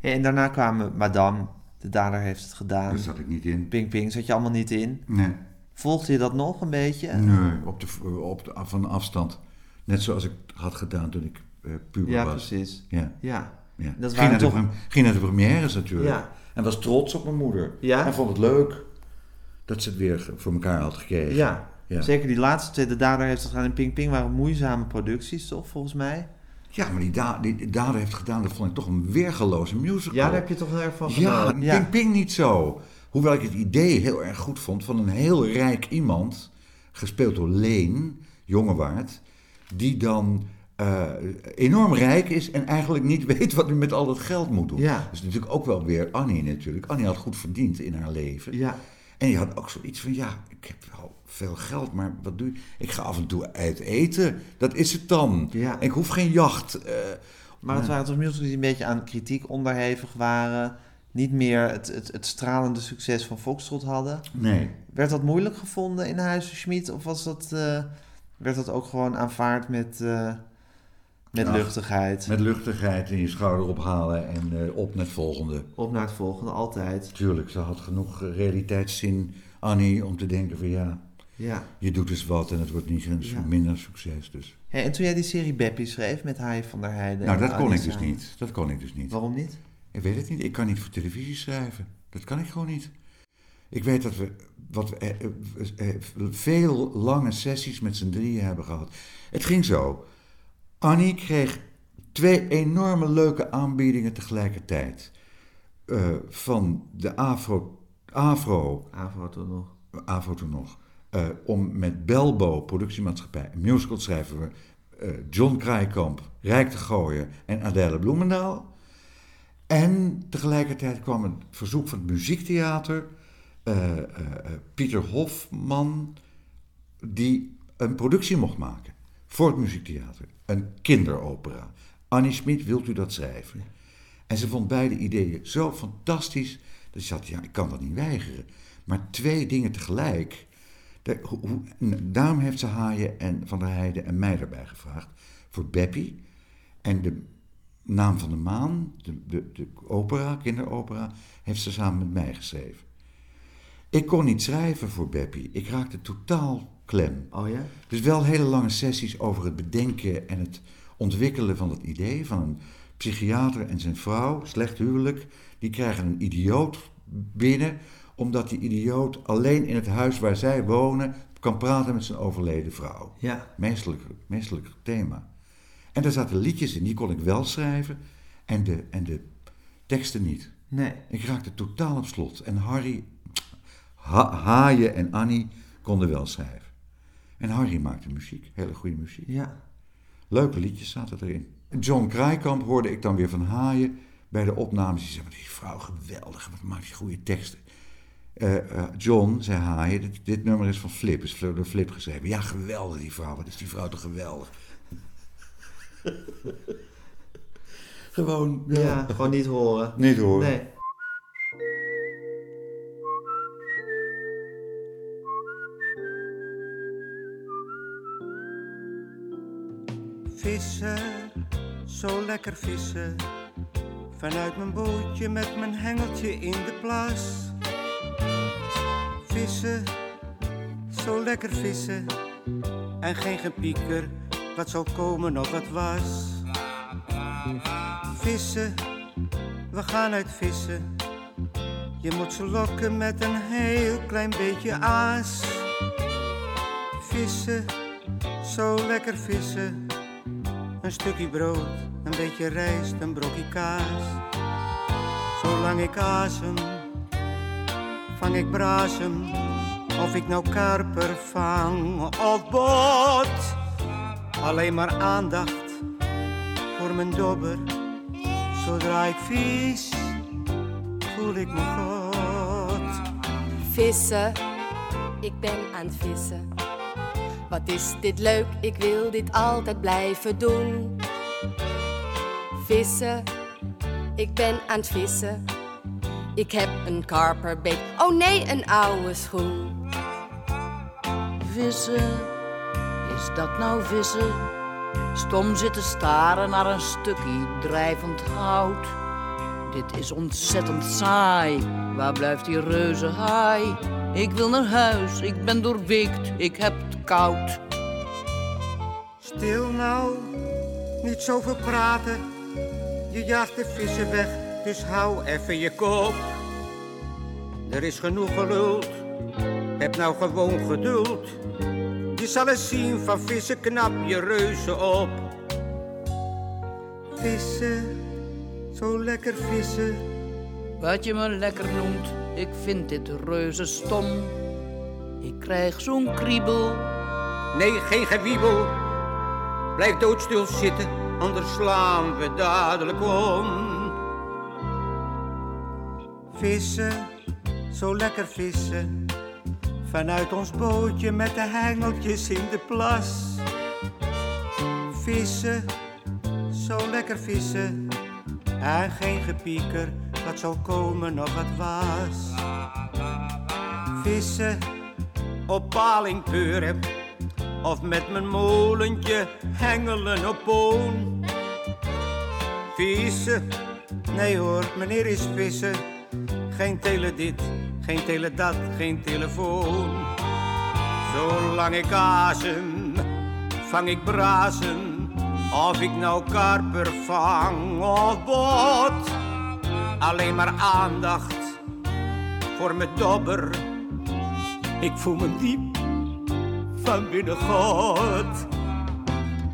S1: Ja, en daarna kwamen Madame, de dader heeft het gedaan.
S3: Daar zat ik niet in.
S1: Ping Ping zat je allemaal niet in.
S3: Nee.
S1: Volgde je dat nog een beetje?
S3: Nee, op de, op de, van afstand. Net zoals ik had gedaan toen ik eh, puber
S1: Ja,
S3: was.
S1: precies.
S3: Ja.
S1: Ja.
S3: ja.
S1: Dat
S3: ging,
S1: waren
S3: naar
S1: toch-
S3: de, ging naar de premières natuurlijk.
S1: Ja.
S3: En was trots op mijn moeder.
S1: Ja?
S3: En vond het leuk dat ze het weer voor elkaar had gekregen.
S1: Ja.
S3: Ja.
S1: Zeker die laatste twee, de dader heeft het gedaan en Ping Ping waren moeizame producties, toch, volgens mij?
S3: Ja, maar die, da die, die dader heeft gedaan, dat vond ik toch een weergeloze musical.
S1: Ja, daar heb je toch heel erg van
S3: Ja,
S1: genoten.
S3: Ping Ping niet zo. Hoewel ik het idee heel erg goed vond van een heel rijk iemand, gespeeld door Leen, Jongewaard, die dan eh, enorm rijk is en eigenlijk niet weet wat hij met al dat geld moet doen.
S1: Ja.
S3: Dus natuurlijk ook wel weer Annie natuurlijk. Annie had goed verdiend in haar leven.
S1: Ja.
S3: En die had ook zoiets van, ja, ik heb wel veel geld, maar wat doe je? Ik ga af en toe uit eten. Dat is het dan.
S1: Ja.
S3: Ik hoef geen jacht. eh,
S1: Maar het waren toch musicals die een beetje aan kritiek onderhevig waren. Niet meer het, het, het stralende succes van Foxtrot hadden.
S3: Nee.
S1: Werd dat moeilijk gevonden in Huizen Schmid? Of was dat, eh, werd dat ook gewoon aanvaard met, eh, met
S3: Ach,
S1: luchtigheid?
S3: Met luchtigheid en je schouder ophalen en op naar het volgende.
S1: Op naar het volgende, altijd.
S3: Tuurlijk, ze had genoeg realiteitszin, Annie, om te denken van ja,
S1: Ja.
S3: je doet dus wat en het wordt niet een
S1: Ja.
S3: minder succes. Dus.
S1: En toen jij die serie Beppie schreef met Hai van der Heijden...
S3: Nou, dat kon ik dus niet. Dat kon ik dus niet.
S1: Waarom niet?
S3: Ik weet het niet. Ik kan niet voor televisie schrijven. Dat kan ik gewoon niet. Ik weet dat we, wat we eh, eh, eh, veel lange sessies met z'n drieën hebben gehad. Het ging zo. Annie kreeg twee enorme leuke aanbiedingen tegelijkertijd. Van de Afro, Afro,
S1: Avro toen nog.
S3: Afro toen nog, eh, om met Belbo, productiemaatschappij, musical schrijven. eh, John Kraaikamp, Rijk te Gooien en Adèle Bloemendaal. En tegelijkertijd kwam een verzoek van het muziektheater. eh, Pieter Hofman, die een productie mocht maken voor het muziektheater. Een kinderopera. Annie Schmid, wilt u dat schrijven? En ze vond beide ideeën zo fantastisch. Dat ze had, ja, ik kan dat niet weigeren. Maar twee dingen tegelijk. De- hoe- daarom heeft ze Haaien en Van der Heijden en mij erbij gevraagd. Voor Beppie. En de Naam van de Maan, de, de, de opera, kinderopera, heeft ze samen met mij geschreven. Ik kon niet schrijven voor Beppie. Ik raakte totaal klem.
S1: Oh ja?
S3: Dus wel hele lange sessies over het bedenken en het ontwikkelen van het idee van een psychiater en zijn vrouw, slecht huwelijk, die krijgen een idioot binnen, omdat die idioot alleen in het huis waar zij wonen kan praten met zijn overleden vrouw.
S1: Ja.
S3: Meestelijk, meestelijk thema. En daar zaten liedjes in, die kon ik wel schrijven en de, en de teksten niet.
S1: Nee.
S3: Ik raakte totaal op slot. En Harry, ha, Haaien en Annie konden wel schrijven. En Harry maakte muziek, hele goede muziek.
S1: Ja.
S3: Leuke liedjes zaten erin. John Kraaikamp hoorde ik dan weer van Haaien bij de opnames. Die zei, "Wat is die vrouw geweldig, wat maakt die goede teksten. Eh, eh, John, zei Haaien, dit, dit nummer is van Flip, is door Flip geschreven. Ja, geweldig die vrouw, wat is die vrouw toch geweldig. Gewoon, ja.
S1: Ja, gewoon niet horen.
S3: Niet horen.
S1: Nee.
S12: Vissen, zo lekker vissen. Vanuit mijn bootje met mijn hengeltje in de plas. Vissen, zo lekker vissen. En geen gepieker, wat zou komen of wat was. Vissen, we gaan uit vissen. Je moet ze lokken met een heel klein beetje aas. Vissen, zo lekker vissen. Een stukje brood, een beetje rijst, een brokje kaas. Zolang ik asem, vang ik brasem. Of ik nou karper vang of bot. Alleen maar aandacht voor mijn dobber. Zodra ik vis, voel ik me God.
S13: Vissen, ik ben aan het vissen. Wat is dit leuk, ik wil dit altijd blijven doen. Vissen, ik ben aan het vissen. Ik heb een karperbeet, oh nee, een oude schoen.
S14: Vissen, is dat nou vissen? Stom zitten staren naar een stukje drijvend hout. Dit is ontzettend saai. Waar blijft die reuze haai? Ik wil naar huis, ik ben doorweekt, ik heb het koud.
S12: Stil nou, niet zoveel praten. Je jaagt de vissen weg, dus hou even je kop. Er is genoeg geluld, heb nou gewoon geduld. Je zal eens zien van vissen knap je reuze op. Vissen, zo lekker vissen.
S14: Wat je me lekker noemt, ik vind dit reuze stom. Ik krijg zo'n kriebel.
S12: Nee, geen gewiebel. Blijf doodstil zitten, anders slaan we dadelijk om. Vissen, zo lekker vissen. Vanuit ons bootje met de hengeltjes in de plas. Vissen, zo lekker vissen. En geen gepieker, wat zou komen of wat was. Vissen, op paling peuren. Of met mijn molentje hengelen op poon. Vissen, nee hoor, meneer is vissen. Geen tele dit, geen tele dat, geen telefoon. Zolang ik asem, vang ik brazen. Of ik nou karper vang of bot. Alleen maar aandacht voor mijn dobber. Ik voel me diep van binnen God.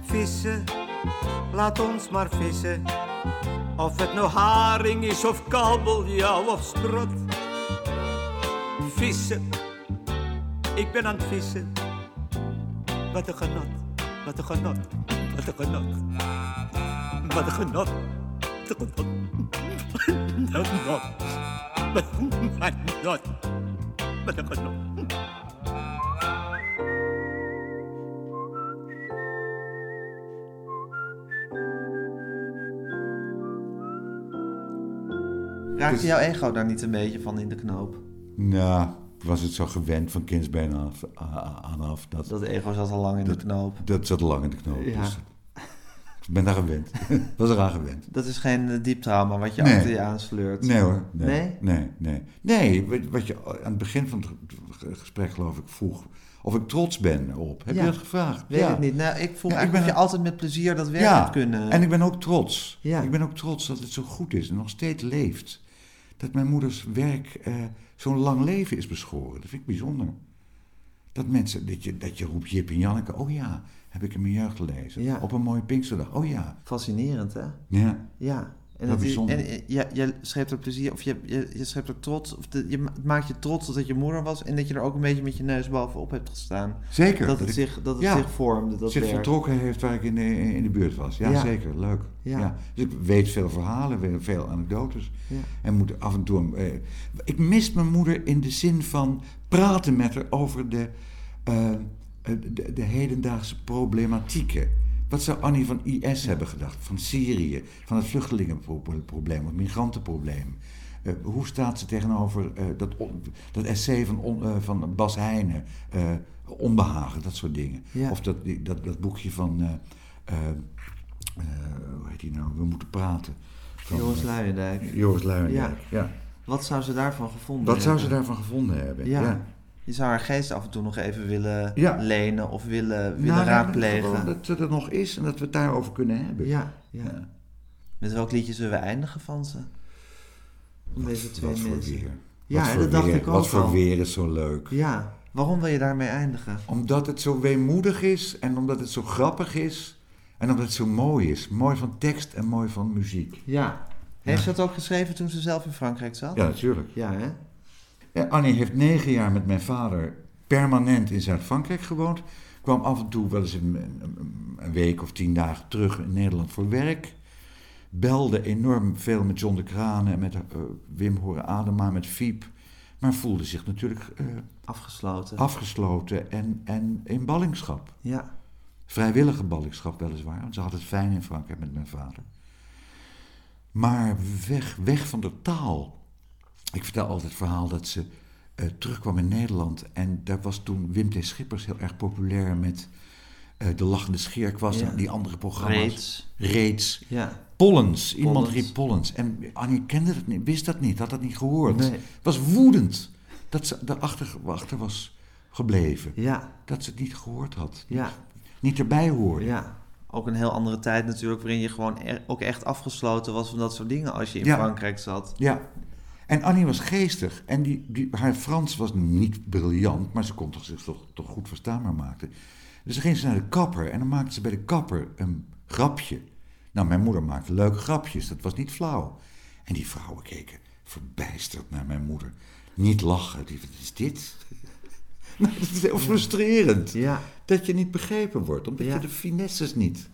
S12: Vissen, laat ons maar vissen. Of het nou haring is of kabeljauw of sprot. Vissen, ik ben aan het vissen. Wat een genot, wat een genot, wat een genot. Wat een genot, wat een genot. Wat een genot, wat een genot,
S1: Raakte jouw ego daar niet een beetje van in de knoop?
S3: Nou, ik was het zo gewend van kindsbeen af, aan af. Dat,
S1: Dat ego zat al lang in de knoop.
S3: Dat zat lang in de knoop.
S1: Ja.
S3: Dus ik ben daar gewend. was eraan gewend.
S1: Dat is geen eh, diep trauma wat je
S3: Nee.
S1: achter je aansleurt.
S3: Nee hoor. Nee,
S1: Nee?
S3: Nee, nee. Nee, wat- je aan het begin van het ge- gesprek geloof ik vroeg. Of ik trots ben op. Heb
S1: Ja.
S3: je dat gevraagd?
S1: Weet
S3: ja.
S1: ik niet. Nou, ik vroeg
S3: Ja,
S1: of je altijd met plezier dat werk
S3: ja.
S1: hebt kunnen...
S3: En ik ben ook trots.
S1: Ja.
S3: Ik ben ook trots dat het zo goed is en nog steeds leeft. Dat mijn moeders werk eh, zo'n lang leven is beschoren. Dat vind ik bijzonder. Dat mensen, dat je, dat je roept Jip en Janneke, oh ja, heb ik in mijn jeugd gelezen.
S1: Ja.
S3: Op een mooie Pinksterdag, oh ja.
S1: Fascinerend, hè?
S3: Ja.
S1: Ja. En, eh, ja, je schept er plezier, of je, je, je schept er trots, of de, je maakt je trots dat je moeder was en dat je er ook een beetje met je neus bovenop hebt gestaan.
S3: Zeker.
S1: Dat het,
S3: ik-
S1: zich, dat het
S3: ja,
S1: zich vormde, dat
S3: zich
S1: werk.
S3: vertrokken heeft waar ik in de, in de buurt was. Ja,
S1: Ja.
S3: zeker. Leuk.
S1: Ja.
S3: Ja. Dus ik weet veel verhalen, weet veel anekdotes. En moet af en toe... eh, ik mis mijn moeder in de zin van praten met haar over de, eh, eh, de, de hedendaagse problematieken. Wat zou Annie van IS hebben gedacht? Van Syrië, van het vluchtelingenprobleem, het migrantenprobleem. Eh, hoe staat ze tegenover eh, dat, dat essay van, on- eh, van Bas Heijnen, eh, Onbehagen, dat soort dingen.
S1: Ja.
S3: Of dat, dat, dat boekje van, hoe heet die nou, We moeten praten. Van,
S1: Joris Luijendijk.
S3: Joris Luijendijk, ja.
S1: Wat zou ze daarvan gevonden
S3: Wat zou ze
S1: hebben?
S3: daarvan gevonden hebben?
S1: Ja.
S3: Ja.
S1: Je zou haar geest af en toe nog even willen
S3: Ja.
S1: lenen of willen, willen
S3: Nou,
S1: raadplegen.
S3: gewoon Dat ze er nog is en dat we het daarover kunnen hebben.
S1: Ja, ja. Met welk liedje zullen we eindigen van ze? Om deze twee
S3: Wat voor
S1: mensen.
S3: weer.
S1: Ja,
S3: Wat voor
S1: dat dacht
S3: weer.
S1: ik ook
S3: Wat voor
S1: al.
S3: weer is zo leuk.
S1: Ja, waarom wil je daarmee eindigen?
S3: Omdat het zo weemoedig is en omdat het zo grappig is en omdat het zo mooi is. Mooi van tekst en mooi van muziek.
S1: Ja. Heeft ze dat ook geschreven toen ze zelf in Frankrijk zat?
S3: Ja, natuurlijk.
S1: Ja, hè?
S3: Ja, Annie heeft negen jaar met mijn vader permanent in Zuid-Frankrijk gewoond. Kwam af en toe wel eens een, een- een week of tien dagen terug in Nederland voor werk. Belde enorm veel met John de Kranen en met eh, Wim Horen Adema, met Fiep. Maar voelde zich natuurlijk eh,
S1: Afgesloten.
S3: afgesloten en, en in ballingschap.
S1: Ja.
S3: Vrijwillige ballingschap weliswaar, want ze had het fijn in Frankrijk met mijn vader. Maar weg, weg van de taal. Ik vertel altijd het verhaal dat ze eh, terugkwam in Nederland. En daar was toen Wim T. Schippers heel erg populair met eh, De Lachende Scheerkwast
S1: Ja.
S3: en die andere programma's.
S1: Reeds.
S3: Reeds.
S1: Ja.
S3: Pollens. Iemand
S1: Pollens.
S3: riep Pollens. En Annie kende dat niet, wist dat niet, had dat niet gehoord.
S1: Nee.
S3: Was woedend dat ze daarachter achter was gebleven.
S1: Ja.
S3: Dat ze het niet gehoord had.
S1: Ja.
S3: Niet erbij hoorde.
S1: Ja. Ook een heel andere tijd natuurlijk, waarin je gewoon ook echt afgesloten was van dat soort dingen als je in
S3: Ja.
S1: Frankrijk zat.
S3: Ja. En Annie was geestig. En die, die, haar Frans was niet briljant, maar ze kon toch, zich toch, toch goed verstaanbaar maken. Dus dan ging ze naar de kapper en dan maakte ze bij de kapper een grapje. Nou, mijn moeder maakte leuke grapjes, dat was niet flauw. En die vrouwen keken verbijsterd naar mijn moeder. Niet lachen, die, wat is dit? Nou, dat is heel frustrerend.
S1: Ja.
S3: Dat je niet begrepen wordt, omdat
S1: Ja.
S3: je de finesses niet,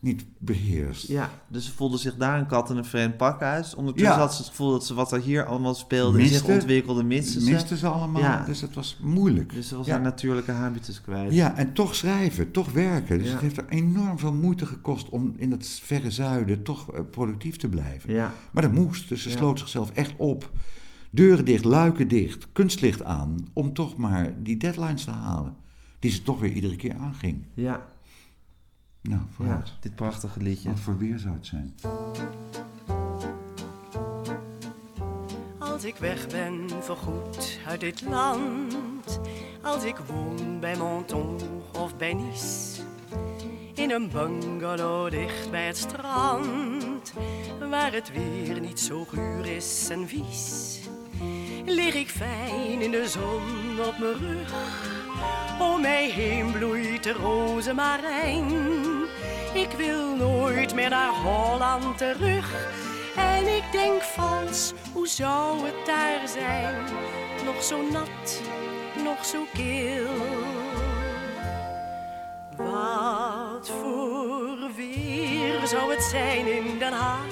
S3: niet beheerst.
S1: Ja, dus ze voelde zich daar een kat in een vreemd pakhuis. Ondertussen
S3: Ja.
S1: had ze het gevoel dat ze wat er hier allemaal speelde en zich
S3: Miste.
S1: ontwikkelde, miste ze.
S3: Miste ze allemaal,
S1: Ja.
S3: dus het was moeilijk.
S1: Dus ze was
S3: Ja.
S1: haar natuurlijke habitus kwijt.
S3: Ja, en toch schrijven, toch werken. Dus het heeft er enorm veel moeite gekost om in het verre zuiden toch eh, productief te blijven.
S1: Ja.
S3: Maar dat moest, dus ze sloot zichzelf echt op. Deuren dicht, luiken dicht, kunstlicht aan, om toch maar die deadlines te halen. Die ze toch weer iedere keer aanging.
S1: Ja.
S3: Nou,
S1: Ja,
S3: vooruit.
S1: dit prachtige liedje.
S3: Wat voor weer zou het zijn?
S5: Als ik weg ben voorgoed uit dit land, als ik woon bij Menton of bij Nice, in een bungalow dicht bij het strand, waar het weer niet zo guur is en vies, lig ik fijn in de zon op mijn rug. Om mij heen bloeit de rozemarijn. Ik wil nooit meer naar Holland terug. En ik denk vals, hoe zou het daar zijn? Nog zo nat, nog zo kil. Wat voor weer zou het zijn in Den Haag?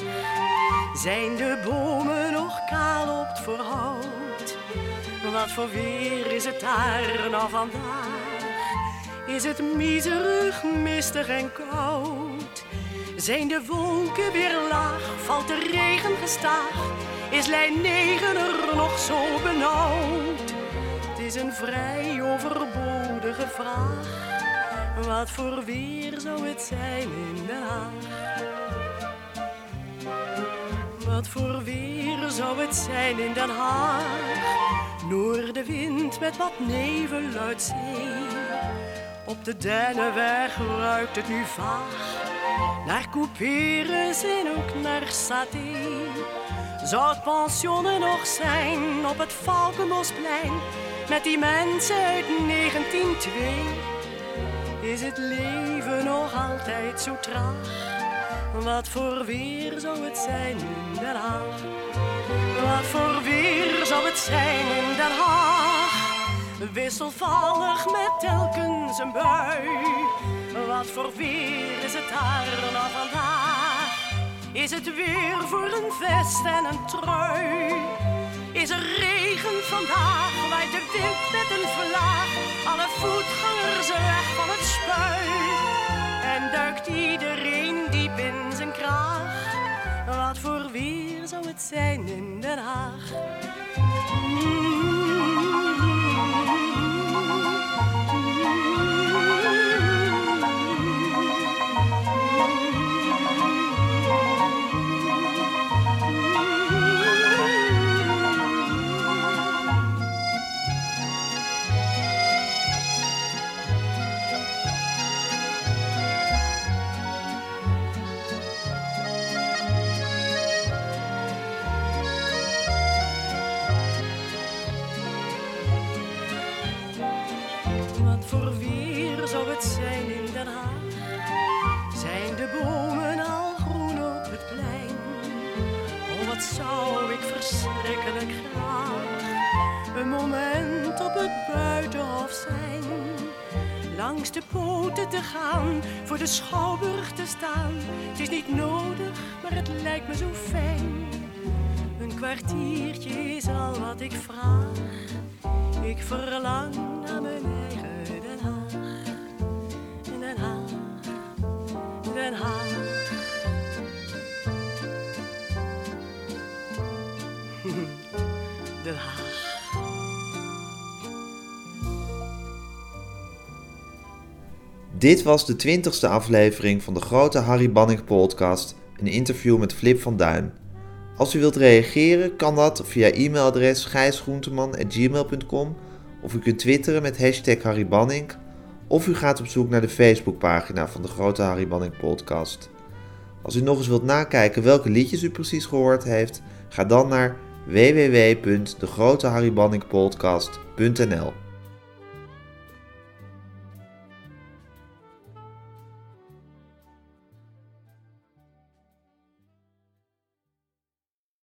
S5: Zijn de bomen nog kaal op het voorhout? Wat voor weer is het daar nou vandaag? Is het miserig, mistig en koud? Zijn de wolken weer laag? Valt de regen gestaag? Is lijn 9 er nog zo benauwd? Het is een vrij overbodige vraag. Wat voor weer zou het zijn in Den Haag? Wat voor weer zou het zijn in Den Haag? Noordenwind met wat nevel uit zee. Op de Dennenweg ruikt het nu vaag. Naar couperus en ook naar saté. Zou het pensioen nog zijn op het Valkenbosplein? Met die mensen uit 1902. Is het leven nog altijd zo traag? Wat voor weer zou het zijn in Den Haag? Wat voor weer zou het zijn in Den Haag? Wisselvallig met telkens een bui. Wat voor weer is het daar nou vandaag? Is het weer voor een vest en een trui? Is er regen vandaag? Waait de wind met een vlaag? Alle voetgangers weg van het spui. En duikt iedereen diep in zijn kraag? Wat voor weer zou het zijn in Den Haag? Wat Langs de poten te gaan, voor de schouwburg te staan. Het is niet nodig, maar het lijkt me zo fijn. Een kwartiertje is al wat ik vraag. Ik verlang naar mijn eigen Den Haag. Den Haag, Den Haag.
S1: Dit was de twintigste aflevering van de grote Harry Banning podcast, een interview met Flip van Duin. Als u wilt reageren, kan dat via e-mailadres gijsgroenteman.gmail.com of u kunt twitteren met hashtag Harry Banning of u gaat op zoek naar de Facebookpagina van de grote Harry Banning podcast. Als u nog eens wilt nakijken welke liedjes u precies gehoord heeft, ga dan naar www.degroteharrybanningpodcast.nl